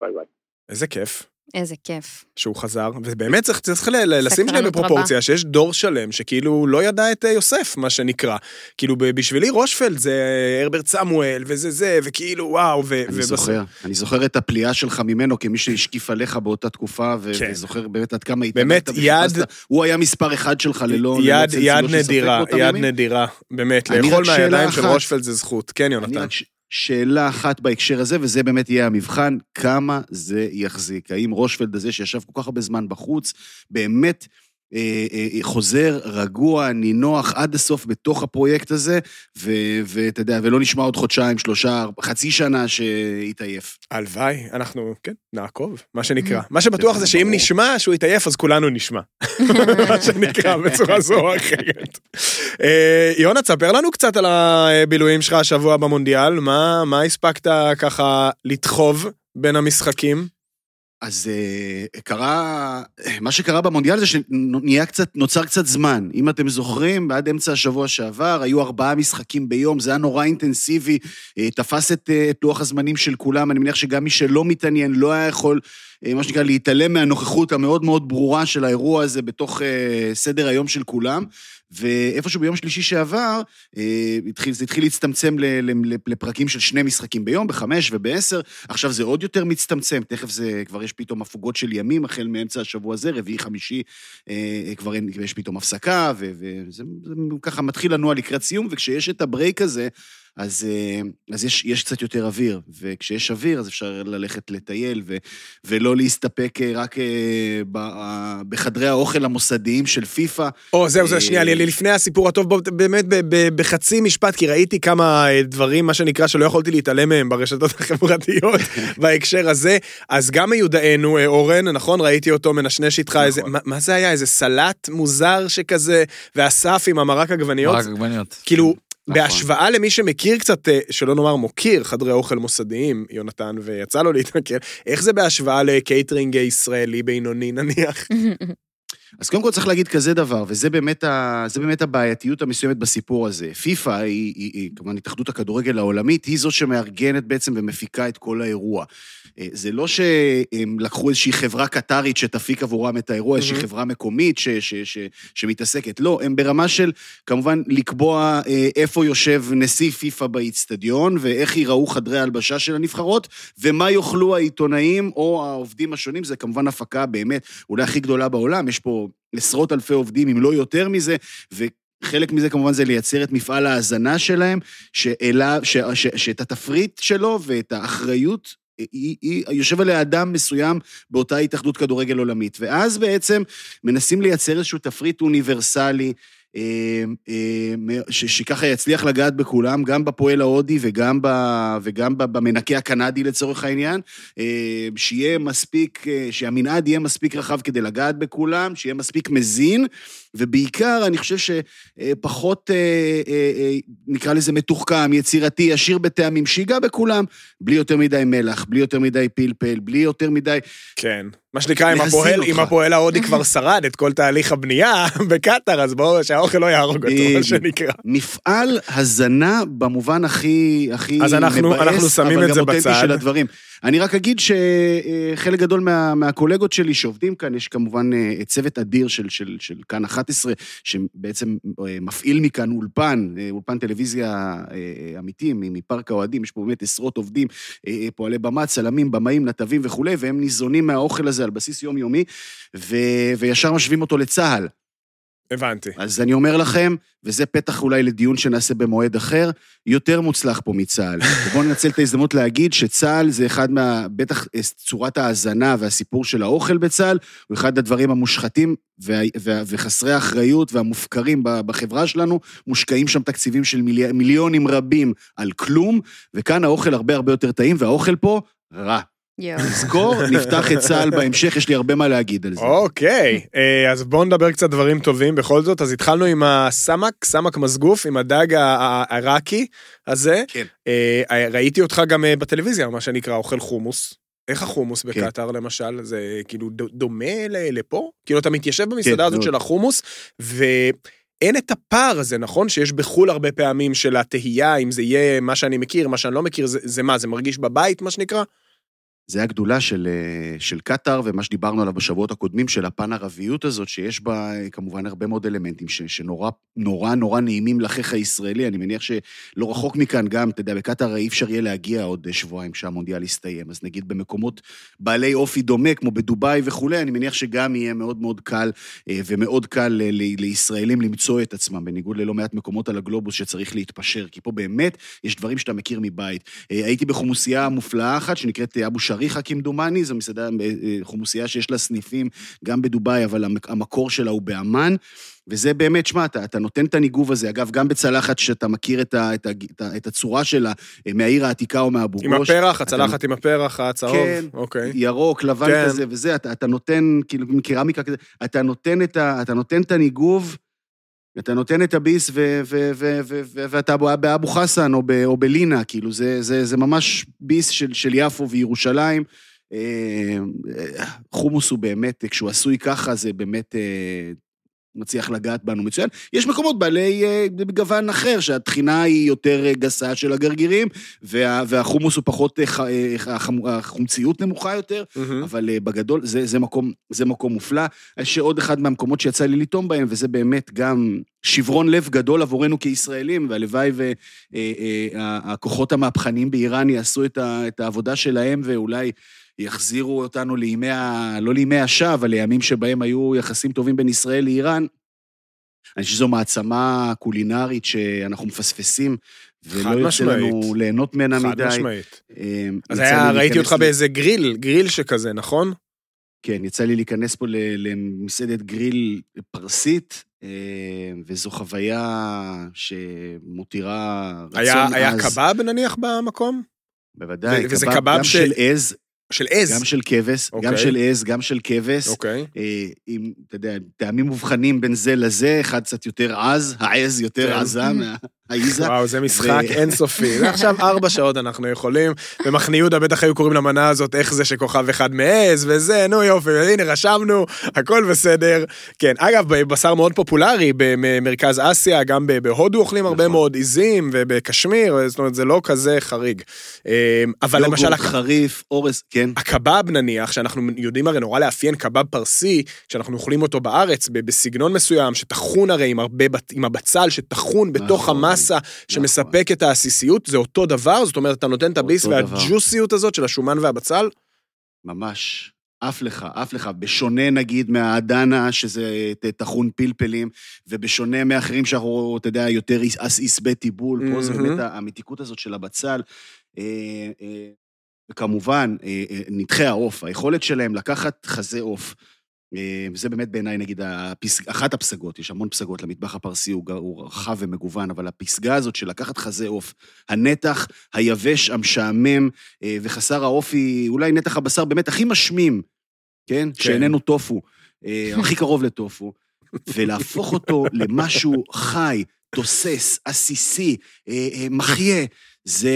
ביי ביי. איזה כיף. איזה כיף. שהוא חזר, ובאמת צריך, צריך לשים שנייה בפרופורציה, שיש דור שלם שכאילו לא ידע את אה, יוסף, מה שנקרא. כאילו בשבילי רושפלד זה הרברט סמואל, וזה זה, וכאילו וואו, ו... אני ובסוף- זוכר, אני זוכר את הפליאה שלך ממנו כמי שהשקיף עליך באותה תקופה, ו- כן. וזוכר באמת עד כמה באמת, התאמצת יד-. הוא היה מספר אחד שלך ללא... ללא יד, צל יד נדירה, יד. נדירה, באמת, אני לאכול מהידיים של. רושפלד זה זכות. כן, אני יונתן. שאלה אחת בהקשר הזה, וזה באמת יהיה המבחן, כמה זה יחזיק. האם רושפלד הזה, שישב כל כך הרבה זמן בחוץ, באמת חוזר רגוע, נינוח עד הסוף בתוך הפרויקט הזה, ואתה יודע, ולא נשמע עוד חודשיים, שלושה, חצי שנה שיתעייף. הלוואי, אנחנו, כן, נעקוב, מה שנקרא. מה שבטוח זה שאם. נשמע שהוא יתעייף, אז כולנו נשמע. מה שנקרא, בצורה זו או אחרת. אה, יונה, תספר לנו קצת על הבילויים שלך השבוע במונדיאל, מה מה הספקת ככה לדחוב בין המשחקים? אז uh, קרה, מה שקרה במונדיאל זה שנהיה קצת, נוצר קצת זמן. אם אתם זוכרים, עד אמצע השבוע שעבר היו ארבעה משחקים ביום, זה היה נורא אינטנסיבי, uh, תפס את, uh, את לוח הזמנים של כולם, אני מניח שגם מי שלא מתעניין לא היה יכול, מה שנקרא, להתעלם מהנוכחות המאוד מאוד ברורה של האירוע הזה בתוך סדר היום של כולם. ואיפשהו ביום שלישי שעבר, אה, זה התחיל להצטמצם לפרקים של שני משחקים ביום, בחמש ובעשר, עכשיו זה עוד יותר מצטמצם, תכף זה, כבר יש פתאום הפוגות של ימים, החל מאמצע השבוע הזה, רביעי, חמישי, אה, כבר אין, יש פתאום הפסקה, וזה ככה מתחיל לנוע לקראת סיום, וכשיש את הברייק הזה, אז, אה, אז יש, יש קצת יותר אוויר, וכשיש אוויר אז אפשר ללכת לטייל, ו, ולא להסתפק אה, רק אה, בחדרי האוכל המוסדיים של פיפא. או, זהו, זהו, שנייה, לפני הסיפור הטוב, בוא, באמת בחצי משפט, כי ראיתי כמה דברים, מה שנקרא, שלא יכולתי להתעלם מהם ברשתות החברתיות בהקשר הזה. אז גם מיודענו, אורן, נכון? ראיתי אותו מנשנש איתך נכון. איזה, מה, מה זה היה? איזה סלט מוזר שכזה, ואסף עם המרק עגבניות? מרק עגבניות. כאילו, נכון. בהשוואה למי שמכיר קצת, אה, שלא נאמר מוקיר, חדרי אוכל מוסדיים, יונתן, ויצא לו להתנכר, איך זה בהשוואה לקייטרינג ישראלי בינוני נניח? אז קודם כל צריך להגיד כזה דבר, וזה באמת, ה, באמת הבעייתיות המסוימת בסיפור הזה. פיפ"א היא, היא, היא כמובן התאחדות הכדורגל העולמית, היא זו שמארגנת בעצם ומפיקה את כל האירוע. אה, זה לא שהם לקחו איזושהי חברה קטרית שתפיק עבורם את האירוע, איזושהי mm-hmm. חברה מקומית ש, ש, ש, שמתעסקת. לא, הם ברמה של כמובן לקבוע אה, איפה יושב נשיא פיפ"א באיצטדיון, ואיך ייראו חדרי ההלבשה של הנבחרות, ומה יאכלו העיתונאים או העובדים השונים, זה כמובן הפקה באמת אולי הכי גדולה בעולם, יש פה עשרות אלפי עובדים, אם לא יותר מזה, ו... חלק מזה כמובן זה לייצר את מפעל ההאזנה שלהם, שאלה, ש, ש, שאת התפריט שלו ואת האחריות היא, היא, יושב עליה אדם מסוים באותה התאחדות כדורגל עולמית. ואז בעצם מנסים לייצר איזשהו תפריט אוניברסלי, שככה יצליח לגעת בכולם, גם בפועל ההודי וגם, ב, וגם במנקה הקנדי לצורך העניין, אה, שיהיה מספיק, שהמנעד יהיה מספיק רחב כדי לגעת בכולם, שיהיה מספיק מזין, ובעיקר, אני חושב שפחות, נקרא לזה מתוחכם, יצירתי, עשיר בטעמים, שיגע בכולם, בלי יותר מדי מלח, בלי יותר מדי פלפל, בלי יותר מדי... כן. מה שנקרא, אם הפועל, אם הפועל ההודי כבר שרד את כל תהליך הבנייה בקטאר, אז בואו, שהאוכל לא יהרוג אותו, מה שנקרא. מפעל הזנה במובן הכי, הכי מבאס. אבל גם אותנטי של הדברים. אני רק אגיד שחלק גדול מה, מהקולגות שלי שעובדים כאן, יש כמובן אה, צוות אדיר של, של, של כאן 11, שבעצם אה, מפעיל מכאן אולפן, אה, אולפן טלוויזיה אמיתי, מפארק האוהדים, יש פה באמת עשרות עובדים, פועלי במה, צלמים, במאים, נתבים וכולי, והם ניזונים מהאוכל הזה על בסיס יומיומי, ו, וישר משווים אותו לצה"ל. הבנתי. אז אני אומר לכם, וזה פתח אולי לדיון שנעשה במועד אחר, יותר מוצלח פה מצה"ל. ובואו ננצל את ההזדמנות להגיד שצה"ל זה אחד מה... בטח אה, צורת ההאזנה והסיפור של האוכל בצה"ל, הוא אחד הדברים המושחתים וה, וה, וחסרי האחריות והמופקרים בחברה שלנו. מושקעים שם תקציבים של מילי, מיליונים רבים על כלום, וכאן האוכל הרבה הרבה יותר טעים, והאוכל פה רע. נזכור, נפתח את צה"ל בהמשך, יש לי הרבה מה להגיד על זה. אוקיי, אה, אז בואו נדבר קצת דברים טובים בכל זאת. אז התחלנו עם הסמק, סמק מסגוף, עם הדג העיראקי הזה. כן. אה, ראיתי אותך גם אה, בטלוויזיה, מה שנקרא, אוכל חומוס. איך החומוס כן. בקטאר למשל? זה כאילו דומה לפה? כאילו אתה מתיישב במסעדה הזאת של החומוס, ו... אין את הפער הזה, נכון? שיש בחו"ל הרבה פעמים של התהייה, אם זה יהיה מה שאני מכיר, מה שאני לא מכיר, זה, זה מה, זה מרגיש בבית, מה שנקרא? זה הגדולה של, אה, של קטאר, ומה שדיברנו עליו בשבועות הקודמים, של הפן-ערביות הזאת, שיש בה אה, כמובן הרבה מאוד אלמנטים ש, שנורא נורא נורא נעימים לחיך הישראלי. אני מניח שלא רחוק מכאן גם, אתה יודע, בקטאר אי אפשר יהיה להגיע עוד שבועיים כשהמונדיאל יסתיים. אז נגיד במקומות בעלי אופי דומה, כמו בדובאי וכולי, אני מניח שגם יהיה מאוד מאוד קל, אה, ומאוד קל ל, לישראלים למצוא את עצמם, בניגוד ללא מעט מקומות על הגלובוס שצריך להתפשר, כי פה באמת יש דברים שאתה מכיר מבית. הייתי בחומוסייה מופלאה אחת שנקראת אבו שריחה כמדומני, זו מסעדה, אה, אה, חומוסייה שיש לה סניפים גם בדובאי, אבל המקור שלה הוא באמ"ן. וזה באמת, שמע, אתה, אתה נותן את הניגוב הזה, אגב, גם בצלחת שאתה מכיר את, ה, את, ה, את, ה, את הצורה שלה אה, מהעיר העתיקה או מאבו. עם הפרח, הצלחת אתה... עם הפרח הצהוב, כן, אוקיי. ירוק, לבן כן. כזה וזה, אתה, אתה נותן, כאילו, עם קרמיקה כזה, אתה נותן את, ה, אתה נותן את הניגוב, אתה נותן את הביס ו- ו- ו- ו- ו- ואתה באבו חסן או, ב- או בלינה, כאילו, זה, זה, זה ממש ביס של, של יפו וירושלים. אה, אה, חומוס הוא באמת, כשהוא עשוי ככה, זה באמת אה, מצליח לגעת בנו מצוין. יש מקומות בעלי אה, גוון אחר, שהטחינה היא יותר אה, גסה של הגרגירים, וה, והחומוס הוא פחות, אה, החומציות נמוכה יותר, מהמם. אבל בגדול זה, זה, מקום, זה מקום מופלא. יש עוד אחד מהמקומות שיצא לי לטעום בהם, וזה באמת גם שברון לב גדול עבורנו כישראלים, והלוואי והכוחות המהפכניים באיראן יעשו את העבודה שלהם, ואולי יחזירו אותנו לימי ה... לא לימי השווא, אבל לימים שבהם היו יחסים טובים בין ישראל לאיראן. אני חושב שזו מעצמה קולינרית שאנחנו מפספסים, ולא חד יוצא משמעית. לנו ליהנות ממנה חד מדי. משמעית. אה, אז היה, לי ראיתי אותך ל- באיזה גריל, גריל שכזה, נכון? כן, יצא לי להיכנס פה למסעדת גריל פרסית, אה, וזו חוויה שמותירה רצון היה, עז. היה קבב נניח במקום? בוודאי, וזה קבב, קבב גם ש- של עז, של עז. גם של כבש, גם אוקיי. של עז, גם של כבש. אוקיי. אה, עם, אתה יודע, טעמים מובחנים בין זה לזה, אחד קצת יותר עז, העז יותר כן. עזה מהעיזה. וואו, זה משחק ו- אינסופי. עכשיו ארבע שעות אנחנו יכולים, ומחנה יהודה בטח היו קוראים למנה הזאת איך זה שכוכב אחד מעז, וזה, נו יופי, הנה רשמנו, הכל בסדר. כן, אגב, בשר מאוד פופולרי במרכז אסיה, גם בהודו אוכלים הרבה נכון. מאוד עיזים, ובקשמיר, זאת אומרת, זה לא כזה חריג. אה, אבל למשל, יוגורט חריף, אורז, כן. הקבב נניח, שאנחנו יודעים הרי נורא לאפיין קבב פרסי, שאנחנו אוכלים אותו בארץ בסגנון מסוים, שטחון הרי עם הרבה, עם הבצל שטחון בתוך נכון, המסה, שמספק את העסיסיות, זה אותו דבר, זאת אומרת, אתה נותן את הביס. והג'וסיות הזאת של השומן והבצל, ממש. עף לך, עף לך. בשונה נגיד מהדנה, שזה טחון פלפלים, ובשונה מאחרים שאנחנו, אתה יודע, יותר עשבי טיבול, פה זה. באמת המתיקות הזאת של הבצל. אה, אה, וכמובן, אה, נתחי העוף, היכולת שלהם לקחת חזה עוף. אה, זה באמת בעיניי, נגיד, הפסג... אחת הפסגות, יש המון פסגות למטבח הפרסי, הוא, הוא רחב ומגוון, אבל הפסגה הזאת של לקחת חזה עוף, הנתח היבש, המשעמם אה, וחסר האופי, אולי נתח הבשר באמת הכי משמים, כן? כן. שאיננו טופו, אה, הכי קרוב לטופו, ולהפוך אותו למשהו חי, תוסס, עסיסי, מחיה, זה,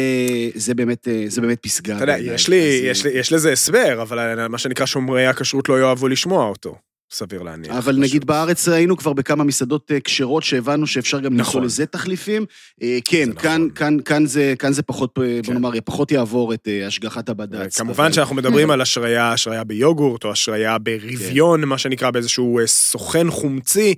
זה, באמת, אה, זה באמת פסגה. אתה יודע. יש לי, אז, אה, יש לי, יש לזה הסבר, אבל מה שנקרא שומרי הכשרות לא יאהבו לשמוע אותו, סביר להניח. אבל נגיד בארץ היינו כבר בכמה מסעדות אה, כשרות שהבנו שאפשר גם למצוא נכון. לזה תחליפים. אה, כן, זה כאן, נכון. כאן, כאן, זה, כאן זה פחות, אה, כן. בוא נאמר, פחות יעבור את השגחת הבד"ץ. כמובן אבל- שאנחנו מדברים על השריה, השריה ביוגורט, או השריה ברביון, כן. מה שנקרא באיזשהו סוכן חומצי,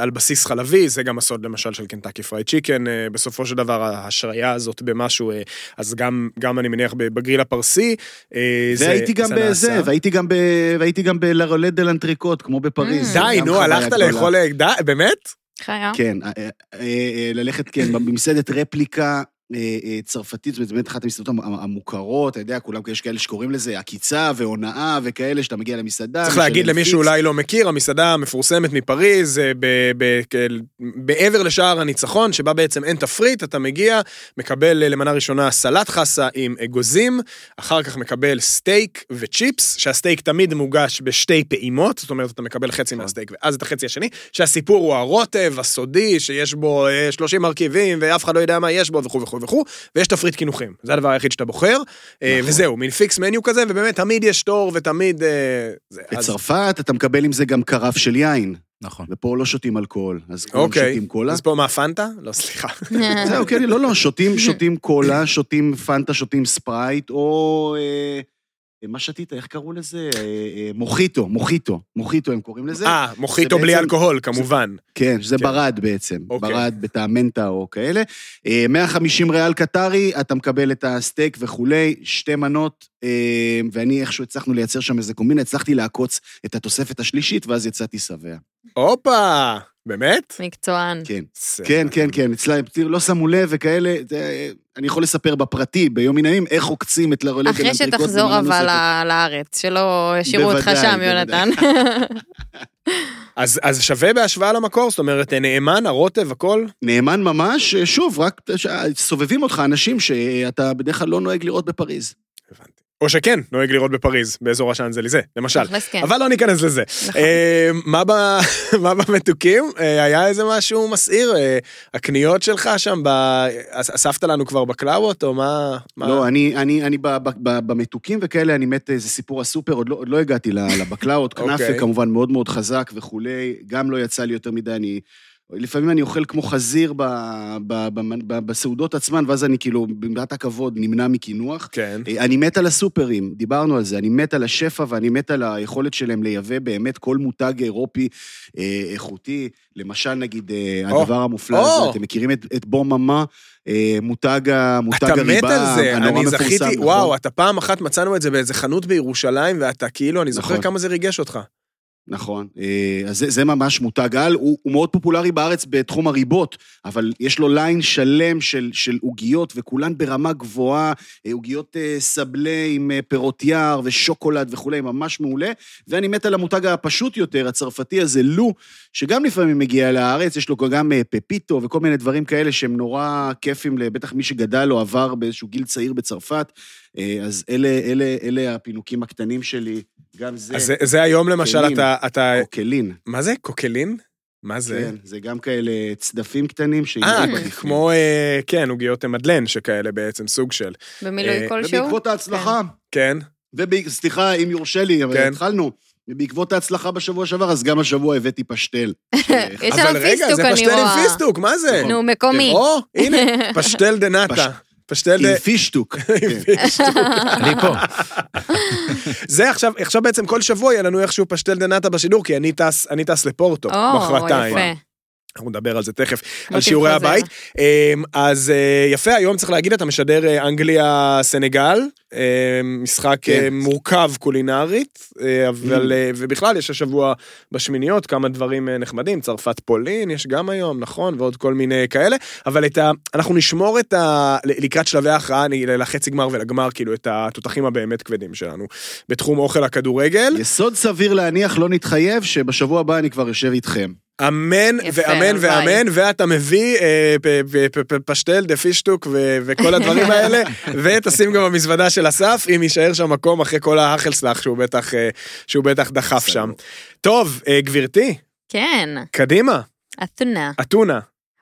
על בסיס חלבי, זה גם הסוד למשל של Kentucky Fried Chicken, בסופו של דבר ההשריה הזאת במשהו, אז גם, גם אני מניח בגריל הפרסי, אה, זה והייתי גם זה בזה. והייתי גם ב... והייתי גם ב Le Relais de l'Entrecôte, כמו בפריז. די, גם נו, הלכת. לאכול, די, באמת? חיה. כן, אה, אה, אה, ללכת, כן, במסעדת רפליקה אה, אה, צרפתית, זאת באמת אחת המסעדות המ- המוכרות, אתה יודע, כולם, יש כאלה שקוראים לזה עקיצה והונאה וכאלה, שאתה מגיע למסעדה. צריך להגיד למי. שאולי לא מכיר, המסעדה המפורסמת מפריז, אה, בעבר לשער הניצחון, שבה בעצם אין תפריט, אתה מגיע, מקבל אה, למנה ראשונה סלט חסה עם אגוזים, אחר כך מקבל סטייק וצ'יפס, שהסטייק תמיד מוגש בשתי פעימות, זאת אומרת, אתה מקבל חצי נכון. מהסטייק ואז את החצי השני, שהסיפור הוא הרוטב הסודי, שיש בו אה, 30 מרכיבים, ואף אחד לא יודע מה יש בו, וכו' וכו' וכו', ויש תפריט קינוחים. זה הדבר היחיד שאתה בוחר, אה, נכון. וזהו, מין fix menu כזה, ובאמת תמיד יש תור ותמיד... אה, זה, אז- בצרפת אתה מקבל עם זה גם carafe של יין, נכון. ופה לא שותים אלכוהול, אז כולם אוקיי, שותים קולה. אז פה מה, פנטה? לא, סליחה. זהו, כן, לא, לא, שותים, שותים קולה, שותים פנטה, שותים ספרייט, או... אה, מה שתית, איך קראו לזה? אה, אה, מוחיטו, מוחיטו, מוחיטו הם קוראים לזה. אה, מוחיטו זה בלי בעצם- אלכוהול, כמובן. כן, שזה כן. ברד בעצם. אוקיי. ברד בטעם מנטה או כאלה. אה, 150 ריאל קטרי, אתה מקבל את הסטייק וכולי, שתי מנות, אה, ואני איכשהו הצלחנו לייצר שם איזה קומבינה, הצלחתי לעקוץ את התוספת השלישית, ואז יצאתי שבע. הופה, באמת? מקצוען. כן. כן, כן, כן, אצלם, תראו, לא שמו לב וכאלה, אני יכול לספר בפרטי, ביום מן הימים, איך עוקצים את לרולד אחרי שתחזור אבל לארץ, שלא ישאירו אותך שם. יונתן. אז אז שווה בהשוואה למקור? זאת אומרת, נאמן, הרוטב, הכל? נאמן ממש, שוב, רק ש- סובבים אותך אנשים שאתה בדרך כלל לא נוהג לראות בפריז. הבנתי. או שכן, נוהג לראות בפריז, באזור השאנזליזה, למשל. תכלס כן. אבל לא ניכנס לזה. נכון. אה, מה ב- מה במתוקים? אה, היה איזה משהו מסעיר? אה, הקניות שלך שם, ב- אספת לנו כבר בקלאוות, או מה? מה- לא, אני, אני, אני ב- ב- ב- במתוקים וכאלה, אני מת, זה סיפור הסופר, עוד לא, עוד לא הגעתי ל- לבקלאות, כנאפה אוקיי. כמובן מאוד מאוד חזק וכולי, גם לא יצא לי יותר מדי, אני... לפעמים אני אוכל כמו חזיר ב, ב, ב, ב, בסעודות עצמן, ואז אני כאילו, במעט הכבוד, נמנע מקינוח. כן. אה, אני מת על הסופרים, דיברנו על זה, אני מת על השפע ואני מת על היכולת שלהם לייבא באמת כל מותג אירופי אה, איכותי. למשל, נגיד, אה, או, הדבר המופלא או. הזה, אתם מכירים את, את בו ממה, אה, מותג, מותג אתה הריבה, מת על זה, אני זכיתי, נכון? וואו, אתה פעם אחת מצאנו את זה באיזה חנות בירושלים, ואתה כאילו, אני זוכר נכון. כמה זה ריגש אותך. נכון. אה, אז זה, זה ממש מותג על, הוא, הוא מאוד פופולרי בארץ בתחום הריבות, אבל יש לו ליין שלם של, עוגיות, וכולן ברמה גבוהה, אה, עוגיות אה, sablé עם פירות יער ושוקולד וכולי, ממש מעולה. ואני מת על המותג הפשוט יותר, הצרפתי הזה, LU, שגם לפעמים מגיע לארץ, יש לו גם Pepito וכל מיני דברים כאלה שהם נורא כיפים, לבטח מי שגדל או עבר באיזשהו גיל צעיר בצרפת. אה, אז אלה, אלה, אלה הפינוקים הקטנים שלי, גם זה. אז זה- זה היום למשל, כלים. אתה, אתה, קוקלין. מה זה? קוקלין? מה זה? כן, זה גם כאלה צדפים קטנים שיהיו אה. כמו, אה, כן, עוגיות מדלן שכאלה בעצם, סוג של. במילוי אה, כלשהו. ובעקבות ההצלחה, כן, וסליחה, אם יורשה לי, אבל כן. התחלנו. ובעקבות ההצלחה בשבוע שעבר, אז גם השבוע הבאתי פשטל. יש אבל לנו רגע, פיסטוק, זה אני פשטל עם רואה. פיסטוק, מה זה? נו, מקומי. או, הנה, פשטל דה נאטה. פש- פשטל. עם פישטוק. כן. אני פה. זה עכשיו, עכשיו בעצם כל שבוע יהיה לנו איכשהו פשטל דה נאטה בשידור, כי אני טס, לפורטו, או, מחרתיים. יפה. אנחנו נדבר על זה תכף, על שיעורי. הבית. אמ, אז אה, יפה, היום צריך להגיד, אתה משדר אה, אנגליה-סנגל, אמ, משחק כן. אה, מורכב קולינרית, אבל, אה, ובכלל יש השבוע בשמיניות כמה דברים נחמדים, צרפת-פולין יש גם היום, נכון, ועוד כל מיני כאלה, אבל את ה... אנחנו נשמור את ה... לקראת שלבי ההכרעה, לחצי גמר ולגמר, כאילו, את התותחים הבאמת כבדים שלנו, בתחום אוכל הכדורגל. יסוד סביר להניח, לא נתחייב, שבשבוע הבא אני כבר יושב איתכם. אמן יפה, ואמן הלוואי. ואמן, ואתה מביא אה, פ- פ- פ- פ- פשטל דה פישטוק ו- וכל הדברים האלה, ותשים גם במזוודה של אסף, אם יישאר שם מקום אחרי כל ההאכלסלח שהוא בטח, אה, שהוא בטח דחף. שם. טוב, אה, גברתי, כן, קדימה, אתונה. אתונה.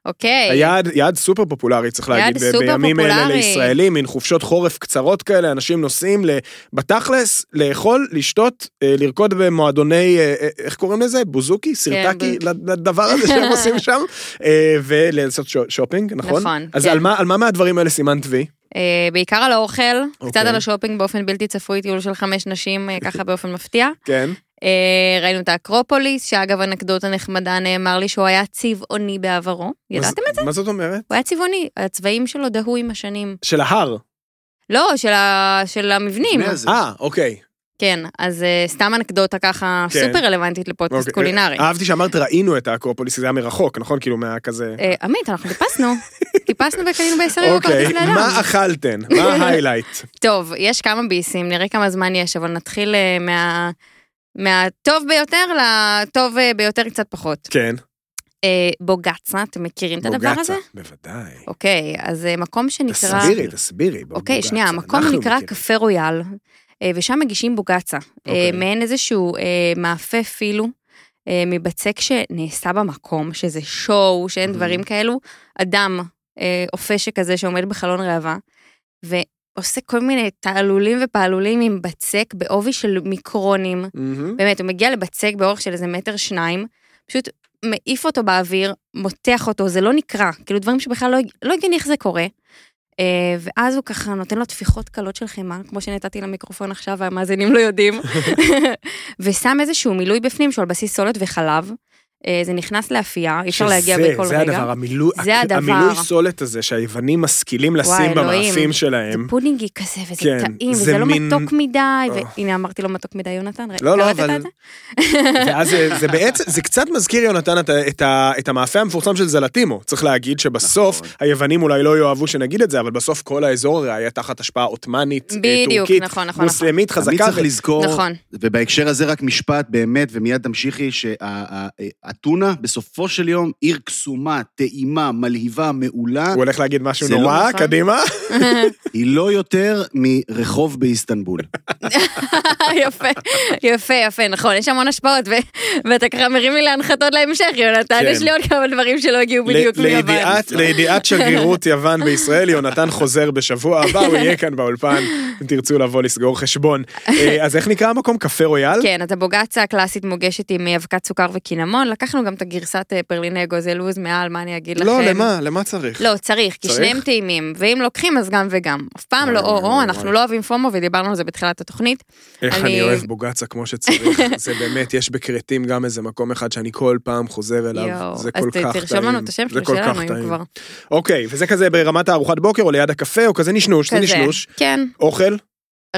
אוקיי. היעד יעד סופר פופולרי, צריך יעד להגיד, סופר בימים אלה פופולרי. לישראלים, מין חופשות חורף קצרות כאלה, אנשים נוסעים בתכלס, לאכול, לשתות, אה, לרקוד במועדוני, אה, אה, איך קוראים לזה? בוזוקי? סרטקי? ב- לדבר הזה שהם עושים שם, ולעשות שו- שופינג, נכון? נכון, אז כן. על מה- על מה מהדברים האלה סימנת וי? אה, בעיקר על האוכל, קצת אוקיי. על השופינג באופן בלתי צפוי, טיול של חמש נשים, אה, ככה באופן מפתיע. כן. אה, ראינו את האקרופוליס, שאגב, אנקדוטה נחמדה, נאמר לי שהוא היה צבעוני בעברו. ידעתם את זה? מה זאת אומרת? הוא היה צבעוני, הצבעים שלו דהו עם השנים. של ההר. לא, של ה- של המבנים. אה, אוקיי. כן, אז אה, סתם אנקדוטה ככה כן. סופר רלוונטית לפודקאסט אוקיי. קולינרי. אהבתי שאמרת ראינו את האקרופוליס, זה היה מרחוק, נכון? כאילו מהכזה... אה, עמית, אנחנו טיפסנו. טיפסנו וקנינו בעשרים אוקיי, בכרטיס לאדם. מה אכלתן? מה ה highlight? טוב, יש כמה ביסים, נראה כמה זמן יש, אבל נתחיל אה, מה... מהטוב ביותר לטוב אה, ביותר קצת פחות. כן. אה, בוגאצה, אתם מכירים את הדבר הזה? בוודאי. אוקיי, אז אה, מקום שנקרא... תסבירי, תסבירי. אוקיי, בוגצה. שנייה, המקום נקרא מכירים. קפה רויאל, אה, ושם מגישים בוגצה. אוקיי. אה, מעין איזשהו אה, מאפה פילו, אה, מבצק שנעשה במקום, שזה שואו, שאין דברים כאלו. אדם, אה, אופה שכזה שעומד בחלון ראווה, ועושה כל מיני תעלולים ופעלולים עם בצק בעובי של מיקרונים. מהמם. באמת, הוא מגיע לבצק באורך של איזה מטר שניים, פשוט מעיף אותו באוויר, מותח אותו, זה לא נקרע, כאילו דברים שבכלל לא, לא הגיוני איך זה קורה. אה, ואז הוא ככה נותן לו טפיחות קלות של חימה, כמו שנתתי למיקרופון עכשיו, והמאזינים לא יודעים, ושם איזשהו מילוי בפנים שהוא על בסיס סולת וחלב. אה, זה נכנס לאפייה, אי אפשר להגיע בכל זה רגע. הדבר, המילוי, זה הדבר. המילוי סולת הזה שהיוונים משכילים לשים וואי. במאפים זה שלהם. פודינגי כזה, וזה כן, טעים, זה וזה לא מין- מתוק מדי, אה. והנה אמרתי לו מתוק מדי, יונתן, לא, לא, אבל- זה? ואז זה- זה בעצם, זה קצת מזכיר, יונתן, את את את המאפה המפורסם של זלטימו. צריך להגיד שבסוף, נכון. היוונים אולי לא יאהבו שנגיד את זה, אבל בסוף כל האזור הרי היה תחת השפעה עות'מאנית, אה, טורקית, נכון, נכון, מוסלמית תמיד חזקה. צריך ו- לזכור, נכון. ובהקשר הזה רק משפט באמת, ומיד תמשיכי, אתונה, בסופו של יום, עיר קסומה, טעימה, מלהיבה, מעולה, הוא הולך להגיד משהו לא נורא, נכון. קדימה. היא לא יותר מרחוב באיסטנבול. יפה, יפה, יפה, נכון, יש המון השפעות, ו- ואתה ככה מרים לי להנחתות להמשך, יונתן, כן. יש לי עוד כמה דברים שלא הגיעו בדיוק ל- מיוון. לידיעת- שגרירות יוון בישראל, יונתן חוזר בשבוע הבא, הוא יהיה כאן באולפן, אם תרצו לבוא לסגור חשבון. אה, אז איך נקרא המקום? קפה רויאל? כן, אז הבוגצה הקלאסית מוגשת עם אבקת סוכר וקינמון, לקחנו גם את הגרסת אה, פרליני אגוזי לוז מעל, מה אני אגיד לכם? לא, למה? למה צריך? לא, צריך, כי צריך? שניהם טעימים, ואם לוקחים אז גם וגם. אף פעם לא או-או, אנחנו. לא אוהבים פומו ודיברנו על זה בתחילת התוכנית. איך אני- אני אוהב בוגצה כמו שצריך. זה באמת, יש בכרתים גם איזה מקום אחד שאני כל פעם חוזר אליו. יואו, זה אז כל כך טעים. תרשום לנו את השם זה שלנו, אם. כבר. אוקיי, וזה כזה ברמת הארוחת בוקר או ליד הקפה או כזה נשנוש, זה. נשנוש. כן. אוכל,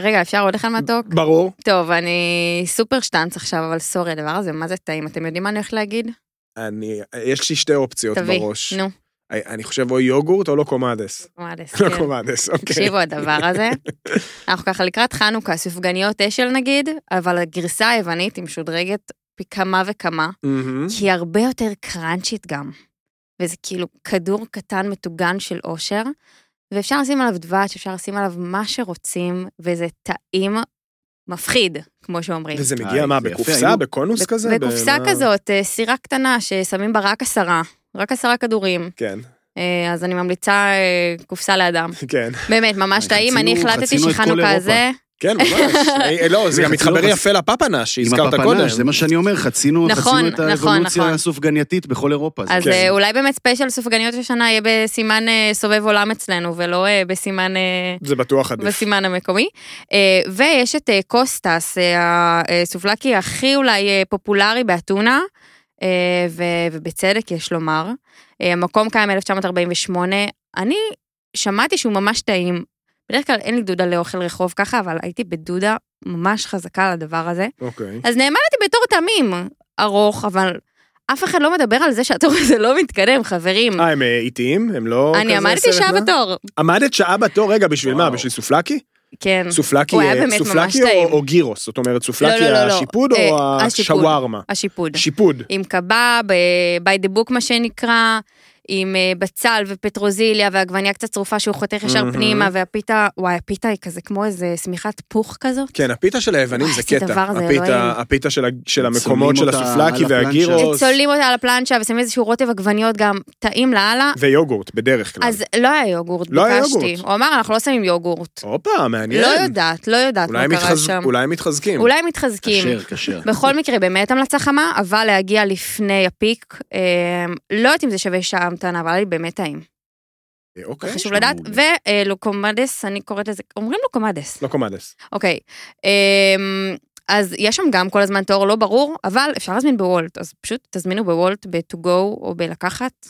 רגע, אפשר עוד אחד מתוק? ברור. טוב, אני סופר שטאנץ עכשיו, אבל סורי, הדבר הזה, מה זה טעים? אתם יודעים מה אני הולכת להגיד? אני, יש לי שתי אופציות תביא, בראש. נו, אני חושב או יוגורט או לא קומדס. קומדס, לא כן. קומדס, אוקיי. תקשיבו, הדבר הזה, אנחנו ככה לקראת חנוכה, סופגניות אשל נגיד, אבל הגרסה היוונית היא משודרגת פי כמה וכמה. כי היא הרבה יותר קראנצ'ית גם. וזה כאילו כדור קטן מטוגן של אושר, ואפשר לשים עליו דבש, אפשר לשים עליו מה שרוצים, וזה טעים מפחיד, כמו שאומרים. וזה מגיע, מה, זה בקופסה, בקונוס כזה? בקופסה כזאת, אה, סירה קטנה, ששמים בה רק עשרה, רק עשרה כדורים. כן, אה, אז אני ממליצה אה, קופסה לאדם. כן, באמת, ממש טעים, אני החלטתי שחנוכה אירופה. כן, ממש. אה, לא, זה גם מתחבר חצ- יפה עם שהזכרת קודם. זה מה שאני אומר, חצינו נכון, את נכון, האבולוציה נכון. הסופגנייתית בכל אירופה. אז כן. אה, אולי באמת ספיישל סופגניות השנה יהיה בסימן אה, סובב עולם אצלנו, ולא אה, בסימן... אה, זה בטוח עדיף. בסימן המקומי. אה, ויש את אה, קוסטס, אה, הסופלקי הכי אולי אה, פופולרי באתונה, אה, ובצדק יש לומר. אה, המקום קיים מ-1948, אני שמעתי שהוא ממש טעים. בדרך כלל אין לי דודה לאוכל רחוב ככה, אבל הייתי בדודה ממש חזקה על הדבר הזה. אוקיי. אז נעמדתי בתור תמים, ארוך, אבל אף אחד לא מדבר על זה שהתור הזה לא מתקדם, חברים. אה, הם אה, איטיים? הם לא כזה אני עמדתי שעה נע? בתור. עמדת שעה בתור, רגע, בשביל מה? וואו. בשביל סופלקי? כן. סופלקי הוא היה אה, באמת ממש סופלקי טעים. או- או גירוס? זאת אומרת, סופלקי לא, לא, לא. השיפוד אה, או השיפוד. השווארמה? השיפוד. שיפוד. עם קבב, by the book מה שנקרא, עם אה, בצל ופטרוזיליה ועגבניה קצת צרופה שהוא חותך ישר. פנימה, והפיתה, וואי, הפיתה היא כזה כמו איזה שמיכת פוך כזאת. כן, הפיתה של היוונים וואי, זה איזה קטע. דבר זה, הפיתה- אלוהים. הפיתה של המקומות של הסופלקי. והגירוס. צולעים אותה על הפלנצ'ה ושמים איזשהו רוטב עגבניות גם טעים לאללה. ויוגורט, בדרך כלל. אז לא היה יוגורט, לא היה ביקשתי. יוגורט. הוא אמר, אנחנו לא שמים יוגורט. הופה, מעניין. לא יודעת, לא יודעת מה קרה שם. אולי הם מתחזקים. אולי הם מתחזקים. כשר, כשר. בכל מקרה, באמת המלצה חמה, אבל להגיע לפני הפיק, אה, לא יודעת אם זה שווה שעה המתנה, אבל היה לי באמת טעים. אה, אוקיי. חשוב לדעת. ולוקומדס, אני קוראת לזה, אומרים לוקומדס. לא קומדס. אוקיי. אמ, אז יש שם גם כל הזמן תור לא ברור, אבל אפשר להזמין בוולט, אז פשוט תזמינו בוולט ב-to go או בלקחת.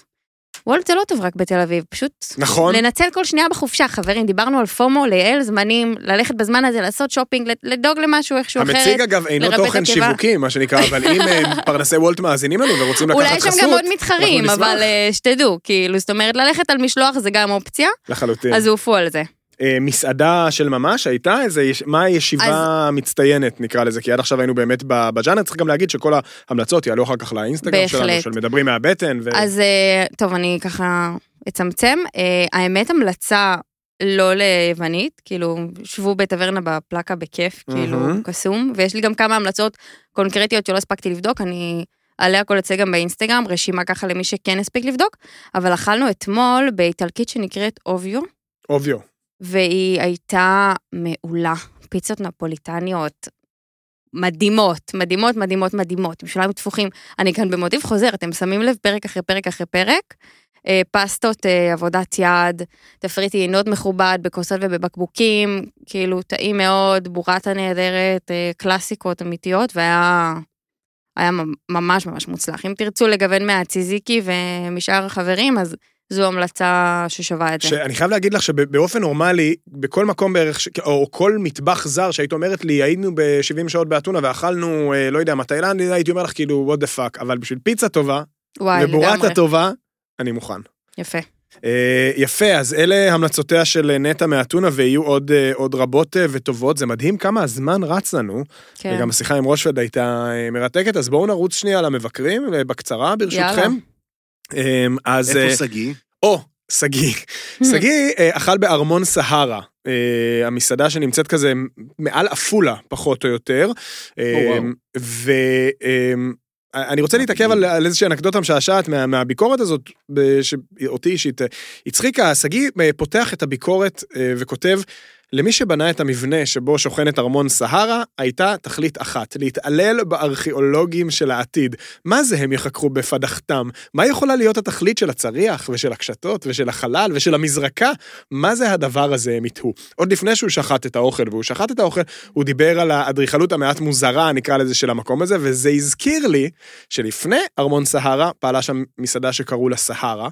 וולט זה לא טוב רק בתל אביב, פשוט נכון. לנצל כל שנייה בחופשה, חברים, דיברנו על פומו, לייעל זמנים, ללכת בזמן הזה, לעשות שופינג, לדאוג למשהו איכשהו אחרת. המציג אגב אינו תוכן. שיווקי, מה שנקרא, אבל אם אה, פרנסי וולט מאזינים לנו ורוצים לקחת אולי חסות, יש שם גם עוד מתחרים. אבל אה, שתדעו, כאילו, זאת אומרת, ללכת על משלוח זה גם אופציה, לחלוטין. אז עופו על זה. אה, מסעדה של ממש הייתה איזה, יש- מה הישיבה המצטיינת נקרא לזה, כי עד עכשיו היינו באמת ב- בז'אנר, צריך גם להגיד שכל ההמלצות יעלו אחר כך לאינסטגרם שלנו, בהחלט. של מדברים מהבטן, ו- אז אה, טוב, אני ככה אצמצם. אה, האמת, המלצה לא ליוונית, כאילו, שבו בטברנה בפלקה בכיף, כאילו, מהמם. קסום, ויש לי גם כמה המלצות קונקרטיות שלא הספקתי לבדוק, אני אעלה הכל אצלי גם באינסטגרם, רשימה ככה למי שכן הספיק לבדוק, אבל אכלנו אתמול באיטלקית שנקראת אוביו, אוביו. והיא הייתה מעולה. פיצות נפוליטניות מדהימות, מדהימות, מדהימות, מדהימות, בשוליים תפוחים. אני כאן במוטיב חוזר, אתם שמים לב פרק אחרי פרק אחרי פרק. אה, פסטות אה, עבודת יד, תפריט יינות מכובד בכוסות ובבקבוקים, כאילו טעים מאוד, בורטה נהדרת, אה, קלאסיקות אמיתיות, והיה היה ממ- ממש ממש מוצלח. אם תרצו לגוון מהציזיקי ומשאר החברים, אז זו המלצה ששווה את זה. שאני חייב להגיד לך שבאופן נורמלי, בכל מקום בערך, או כל מטבח זר שהיית אומרת לי, היינו ב-70 שעות באתונה ואכלנו, אה, לא יודע מה, תאילנד, הייתי אומר לך כאילו, what the fuck, אבל בשביל פיצה טובה, וואי, ובורטה. טובה, אני מוכן. יפה. אה, יפה, אז אלה המלצותיה של נטע מאתונה, ויהיו עוד, אה, עוד רבות אה, וטובות. זה מדהים כמה הזמן רץ לנו, כן. וגם השיחה עם רושפלד הייתה אה, מרתקת, אז בואו נרוץ שנייה למבקרים, אה, בקצרה ברשותכם. אה, אז... אה, איפה שגיא? או, שגיא. שגיא אה, אכל בארמון סהרה, אה, המסעדה שנמצאת כזה מעל עפולה, פחות או יותר. ואני רוצה להתעכב על, על איזושהי אנקדוטה משעשעת מה, מהביקורת הזאת, שאותי אישית אה, הצחיקה. שגיא אה, פותח את הביקורת אה, וכותב, למי שבנה את המבנה שבו שוכנת ארמון סהרה, הייתה תכלית אחת, להתעלל בארכיאולוגים של העתיד. מה זה הם יחקרו בפדחתם? מה יכולה להיות התכלית של הצריח ושל הקשתות ושל החלל ושל המזרקה? מה זה הדבר הזה הם יתהו? עוד לפני שהוא שחט את האוכל, והוא שחט את האוכל, הוא דיבר על האדריכלות המעט מוזרה, נקרא לזה, של המקום הזה, וזה הזכיר לי שלפני ארמון סהרה פעלה שם מסעדה שקראו לה סהרה.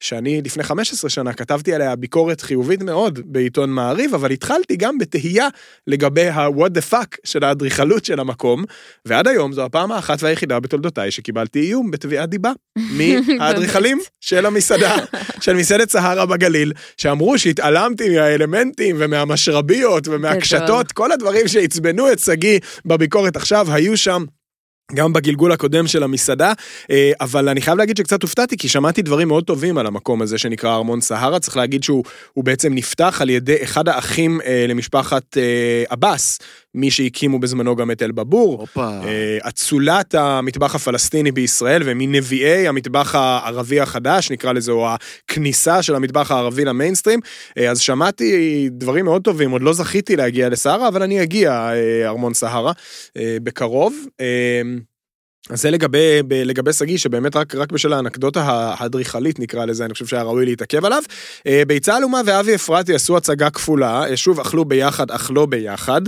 שאני לפני 15 שנה כתבתי עליה ביקורת חיובית מאוד בעיתון מעריב, אבל התחלתי גם בתהייה לגבי ה-what the fuck של האדריכלות של המקום, ועד היום זו הפעם האחת והיחידה בתולדותיי שקיבלתי איום בתביעת דיבה מהאדריכלים של המסעדה, של מסעדת סהרה בגליל, שאמרו שהתעלמתי מהאלמנטים ומהמשרביות ומהקשתות, כל הדברים שעצבנו את שגיא בביקורת עכשיו היו שם. גם בגלגול הקודם של המסעדה, אה, אבל אני חייב להגיד שקצת הופתעתי, כי שמעתי דברים מאוד טובים על המקום הזה שנקרא ארמון סהרה, צריך להגיד שהוא הוא בעצם נפתח על ידי אחד האחים אה, למשפחת אה, עבאס, מי שהקימו בזמנו גם את אל-באבור, הופה. אה, אצולת המטבח הפלסטיני בישראל ומנביאי המטבח הערבי החדש, נקרא לזה, או הכניסה של המטבח הערבי למיינסטרים. אה, אז שמעתי דברים מאוד טובים, עוד לא זכיתי להגיע לסהרה, אבל אני אגיע, אה, ארמון סהרה, בקרוב. אז זה לגבי, ב- לגבי שגיא, שבאמת רק, רק בשל האנקדוטה האדריכלית נקרא לזה, אני חושב שהיה ראוי להתעכב עליו. אה, ביצה אלומה ואבי אפרתי עשו הצגה כפולה, אה, שוב אכלו ביחד אך לא ביחד,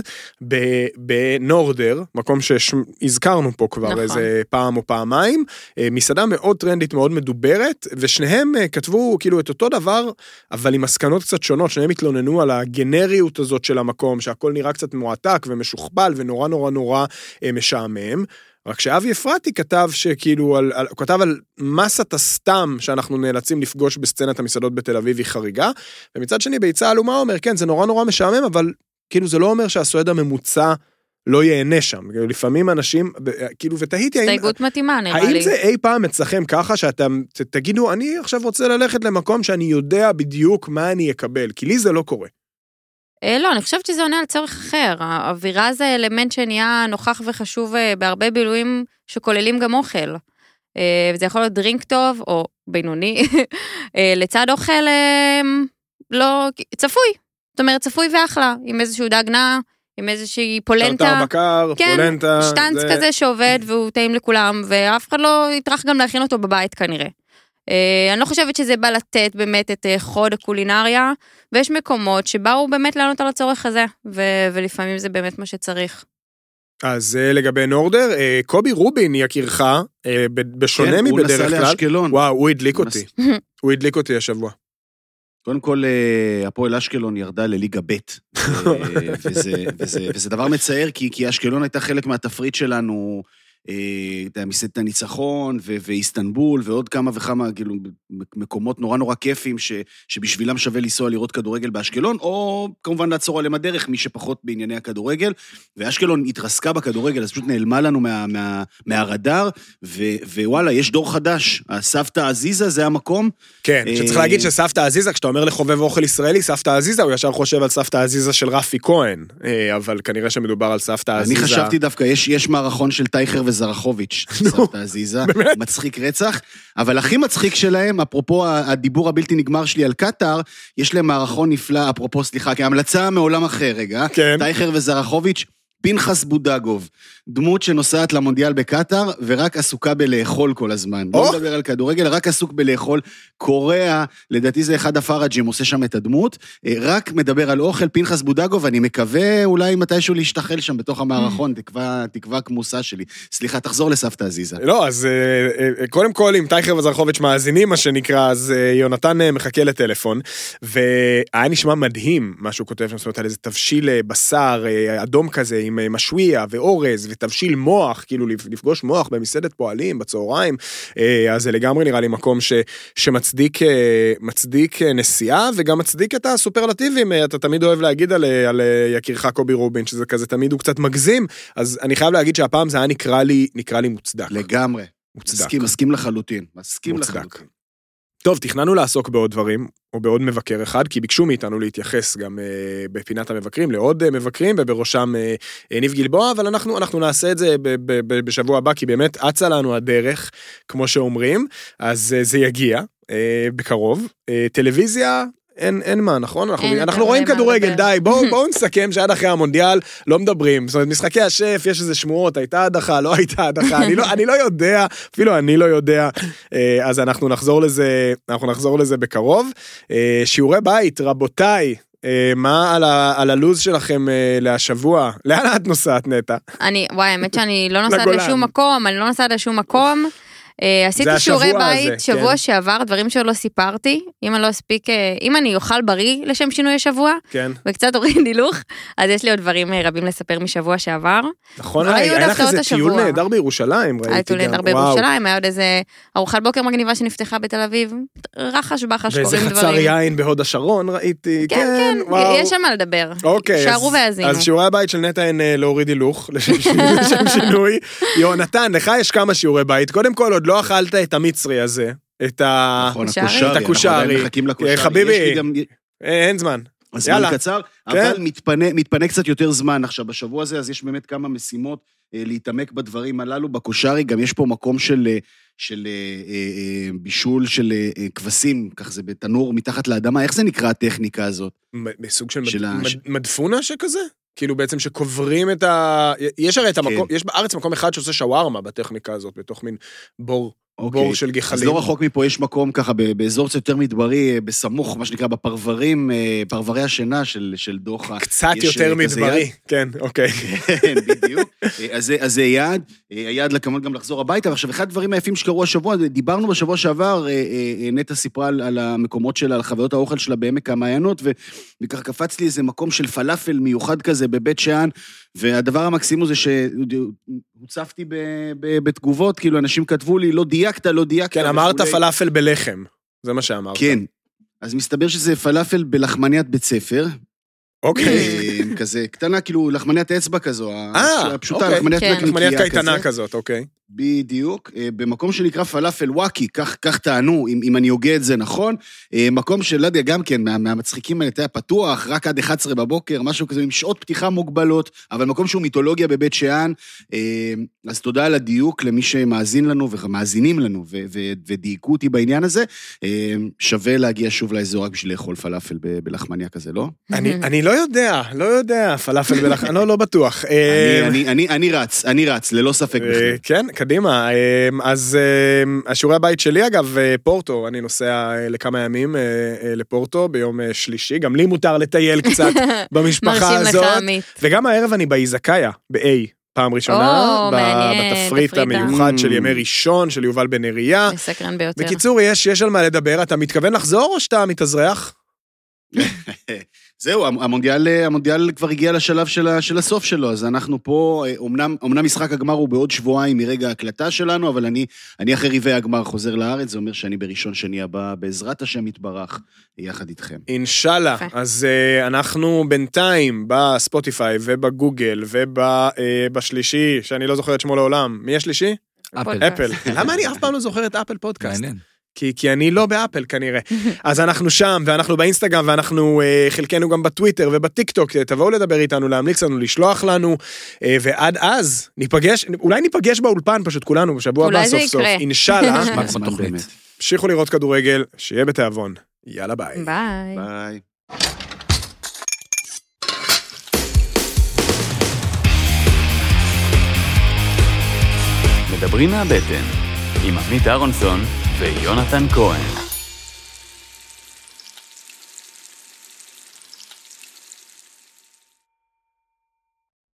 בנורדר, מקום שהזכרנו פה כבר נכון. איזה פעם או פעמיים, אה, מסעדה מאוד טרנדית, מאוד מדוברת, ושניהם כתבו כאילו את אותו דבר, אבל עם מסקנות קצת שונות, שניהם התלוננו על הגנריות הזאת של המקום, שהכל נראה קצת מועתק ומשוכפל ונורא נורא נורא אה, משעמם. רק שאבי אפרתי כתב שכאילו, על, על, הוא כתב על מסת הסתם שאנחנו נאלצים לפגוש בסצנת המסעדות בתל אביב היא חריגה, ומצד שני ביצה אלומה אומר, כן, זה נורא נורא משעמם, אבל כאילו זה לא אומר שהסועד הממוצע לא ייהנה שם. כאילו, לפעמים אנשים, ב- כאילו, ותהיתי האם... הסתייגות מתאימה, נראה האם לי. זה אי פעם אצלכם ככה שאתם ת- תגידו, אני עכשיו רוצה ללכת למקום שאני יודע בדיוק מה אני אקבל, כי לי זה לא קורה. אה, לא, אני חושבת שזה עונה על צורך אחר. האווירה זה אלמנט שנהיה נוכח וחשוב אה, בהרבה בילויים שכוללים גם אוכל. אה, וזה יכול להיות דרינק טוב או בינוני, לצד אוכל לא, צפוי. זאת אומרת, צפוי ואחלה, עם איזשהו דג נע, עם איזושהי פולנטה. שרתר בקר, כן, פולנטה. שטנץ זה- כזה שעובד והוא טעים לכולם, ואף אחד לא יטרח גם להכין אותו בבית כנראה. אה, אני לא חושבת שזה בא לתת באמת את אה, חוד הקולינריה, ויש מקומות שבאו באמת לענות על הצורך הזה, ו- ולפעמים זה באמת מה שצריך. אז זה לגבי נורדר. אה, קובי רובין יקירך, אה, בשונה כן, הוא מבדרך נסע כלל. לאשקלון. וואו, הוא הדליק הוא אותי. הוא הדליק אותי השבוע. קודם כל, אה, הפועל אשקלון ירדה לליגה ב', אה, וזה, וזה, וזה דבר מצער, כי, כי אשקלון הייתה חלק מהתפריט שלנו, אה, מסעדת הניצחון, ואיסטנבול, ועוד כמה וכמה, כאילו, מקומות נורא נורא כיפים, ש, שבשבילם שווה לנסוע לראות כדורגל באשקלון, או כמובן לעצור עליהם הדרך, מי שפחות בענייני הכדורגל. ואשקלון התרסקה בכדורגל, אז פשוט נעלמה לנו מה, מה, מהרדאר, ו, ווואלה, יש דור חדש. הסבתא עזיזה זה המקום, כן, אה, שצריך להגיד שסבתא עזיזה, כשאתה אומר לחובב אוכל ישראלי, סבתא עזיזה, הוא ישר חושב על סבתא עזיזה של רפי כהן, אה, אבל כנראה שמדובר על סבתא עזיזה. אני חשבתי דווקא, יש, יש מערכון של טייכר וזרחוביץ', סבתא עזיזה, באמת? מצחיק רצח, אבל הכי מצחיק שלהם, אפרופו הדיבור הבלתי נגמר שלי על קטאר, יש להם מערכון נפלא, אפרופו, סליחה, כהמלצה מעולם אחר רגע, כן. טייכר וזרחוביץ', פנחס בודגוב, דמות שנוסעת למונדיאל בקטאר ורק עסוקה בלאכול כל הזמן. או. לא מדבר על כדורגל, רק עסוק בלאכול. קוריאה, לדעתי זה אחד הפראג'ים, עושה שם את הדמות, אה, רק מדבר על אוכל, פנחס בודגוב, אני מקווה אולי מתישהו להשתחל שם בתוך המערכון, תקווה, תקווה כמוסה שלי. סליחה, תחזור לסבתא עזיזה. לא, אז אה, אה, קודם כל, אם טייכר וזרחוביץ' מאזינים, מה שנקרא, אז יונתן מחכה לטלפון, והיה נשמע מדהים מה שהוא כותב שם, זאת אומרת, על איזה תבשיל בשר אדום כזה, עם אה, משוויע ואורז ותבשיל מוח, כאילו לפגוש מוח במסעדת פועלים בצהריים, אה, אז זה לגמרי נראה לי מקום ש, שמצדיק אה, מצדיק נסיעה וגם מצדיק את הסופרלטיבים, אתה תמיד אוהב להגיד על, על יקירך קובי רובין, שזה כזה תמיד הוא קצת מגזים, אז אני חייב להגיד שהפעם זה היה נקרא לי, נקרא לי מוצדק. לגמרי. מוצדק. מסכים, מסכים לחלוטין. מסכים מוצדק. לחלוטין. טוב, תכננו לעסוק בעוד דברים, או בעוד מבקר אחד, כי ביקשו מאיתנו להתייחס גם אה, בפינת המבקרים לעוד אה, מבקרים, ובראשם אה, אה, ניב גלבוע, אבל אנחנו, אנחנו נעשה את זה ב, ב, ב, בשבוע הבא, כי באמת אצה לנו הדרך, כמו שאומרים, אז אה, זה יגיע אה, בקרוב. אה, טלוויזיה, אין, אין מה, נכון? אנחנו, אין אנחנו רואים כדורגל. די, בואו בוא נסכם שעד אחרי המונדיאל לא מדברים. זאת אומרת, משחקי השף, יש איזה שמועות, הייתה הדחה, לא הייתה הדחה, אני, לא, אני לא יודע, אפילו אני לא יודע, אה, אז אנחנו נחזור לזה, אנחנו נחזור לזה בקרוב. אה, שיעורי בית, רבותיי, אה, מה על, ה, על הלו"ז שלכם להשבוע? לאן את נוסעת, נטע? אני, וואי, האמת שאני לא נוסעת. לשום מקום, אני לא נוסעת לשום מקום. אה, עשיתי שיעורי הזה, בית שבוע כן. שעבר, דברים שעוד לא סיפרתי. אם אני לא אספיק, אה, אם אני אוכל בריא לשם שינוי השבוע, כן. וקצת אוריד הילוך, אז יש לי עוד דברים אה, רבים לספר משבוע שעבר. נכון, לא היה היה לך איזה טיול. נהדר בירושלים, ראיתי גם. היה טיול נהדר. בירושלים, היה עוד איזה ארוחת בוקר מגניבה שנפתחה בתל אביב. רחש בחש ואיזה קורים חצר דברים. יין בהוד השרון ראיתי, כן, כן, וואו. יש על מה לדבר. אוקיי, שערו אז, והאזינו. אז שיעורי הבית של נטע הן להוריד הילוך, לשם שינוי. יונתן, לך יש כמה שיעורי בית. קודם כל, עוד לא אכלת את המצרי הזה, את ה... נכון, הקושרי. את הקושרי. אנחנו עדיין מחכים לקושרי. חביבי. גם- אה, אין זמן. הזמן יאללה. קצר, כן. אבל מתפנה, מתפנה קצת יותר זמן עכשיו בשבוע הזה, אז יש באמת כמה משימות אה, להתעמק בדברים הללו. בקושרי גם יש פה מקום של, אה, של אה, אה, אה, בישול של אה, אה, כבשים, כך זה בתנור מתחת לאדמה, איך זה נקרא הטכניקה הזאת? מ- מסוג של, של מד... ה- מד... מדפונה שכזה? כאילו בעצם שקוברים את ה... יש הרי את המקום, כן. יש בארץ מקום אחד שעושה שווארמה בטכניקה הזאת, בתוך מין בור, אוקיי. בור של אז גחלים. לא רחוק מפה יש מקום ככה באזור קצת יותר מדברי, אה, בסמוך, מה שנקרא, בפרברים, אה, פרברי השינה של, של דוחה. קצת יותר אה, כזה מדברי, יד. כן, אוקיי. כן, בדיוק. אז אז זה יעד, היעד כמובן גם לחזור הביתה. ועכשיו, אחד הדברים היפים שקרו השבוע, דיברנו בשבוע שעבר, נטע סיפרה על- על המקומות שלה, על חוויות האוכל שלה בעמק המעיינות, וככה קפץ לי איזה מקום של פלאפל מיוחד כזה בבית שאן, והדבר המקסים הוא זה שהוצפתי ב- ב- בתגובות, כאילו, אנשים כתבו לי, לא דייקת, לא דייקת. כן, אמרת וכולי. פלאפל בלחם, זה מה שאמרת. כן. אז מסתבר שזה פלאפל בלחמניית בית ספר. אוקיי. אה, כזה קטנה, כאילו לחמניית אצבע כזו. אה, הפשוטה, אוקיי. לחמניית כן. נקניקייה חמניית כזה. קייטנה כזאת, אוקיי. בדיוק, אה, במקום שנקרא פלאפל וואקי, כך, כך טענו, אם, אם אני הוגה את זה נכון, אה, מקום של, לא יודע, גם כן, מה, מהמצחיקים האלה, אתה פתוח, רק עד 11 בבוקר, משהו כזה, עם שעות פתיחה מוגבלות, אבל מקום שהוא מיתולוגיה בבית שאן, אה, אז תודה על הדיוק למי שמאזין לנו ומאזינים לנו, ו, ו, ודייקו אותי בעניין הזה, שווה להגיע שוב לאזור רק בשביל לאכול פלאפל בלחמניה כזה, לא? אני אני לא יודע, לא יודע, פלאפל בלחם, אני לא- לא בטוח. אני, אני, אני, אני רץ, אני רץ, ללא ספק בכלל. כן, קדימה. אה, אז אה, השיעורי הבית שלי, אגב, אה, פורטו, אני נוסע אה, לכמה ימים אה, לפורטו ביום שלישי, גם לי מותר לטייל קצת במשפחה מרשים לך, הזאת. עמית. וגם הערב אני באיזקאיה, ב-A. פעם ראשונה, או, ב- מעניין, בתפריט תפריט ה- המיוחד של Mm. ימי ראשון, של יובל בן אריה. מסקרן ביותר. בקיצור, יש, יש על מה לדבר. אתה מתכוון לחזור או שאתה מתאזרח? זהו, המונדיאל, המונדיאל כבר הגיע לשלב של, ה- של הסוף שלו, אז אנחנו פה, אה, אומנם, אומנם משחק הגמר הוא בעוד שבועיים מרגע ההקלטה שלנו, אבל אני, אני אחרי רבעי הגמר חוזר לארץ, זה אומר שאני בראשון שני הבא, בעזרת השם יתברך, יחד איתכם. אינשאללה. אז uh, אנחנו בינתיים בספוטיפיי ובגוגל ובשלישי, שאני לא זוכר את שמו לעולם. מי השלישי? אפל. אפל. למה אני אף פעם לא זוכר את אפל פודקאסט? מעניין. כי, כי אני לא ב Apple כנראה. אז אנחנו שם, ואנחנו באינסטגרם, ואנחנו uh, חלקנו גם בטוויטר ובטיק טוק, תבואו לדבר איתנו, להמליץ לנו, לשלוח לנו, uh, ועד אז ניפגש, אולי ניפגש באולפן פשוט כולנו בשבוע אולי הבא סוף סוף. אינשאללה. המשיכו לראות כדורגל, שיהיה בתיאבון. יאללה ביי. ביי. ביי. מדברים מהבטן, עם עמית אהרונסון ויונתן כהן.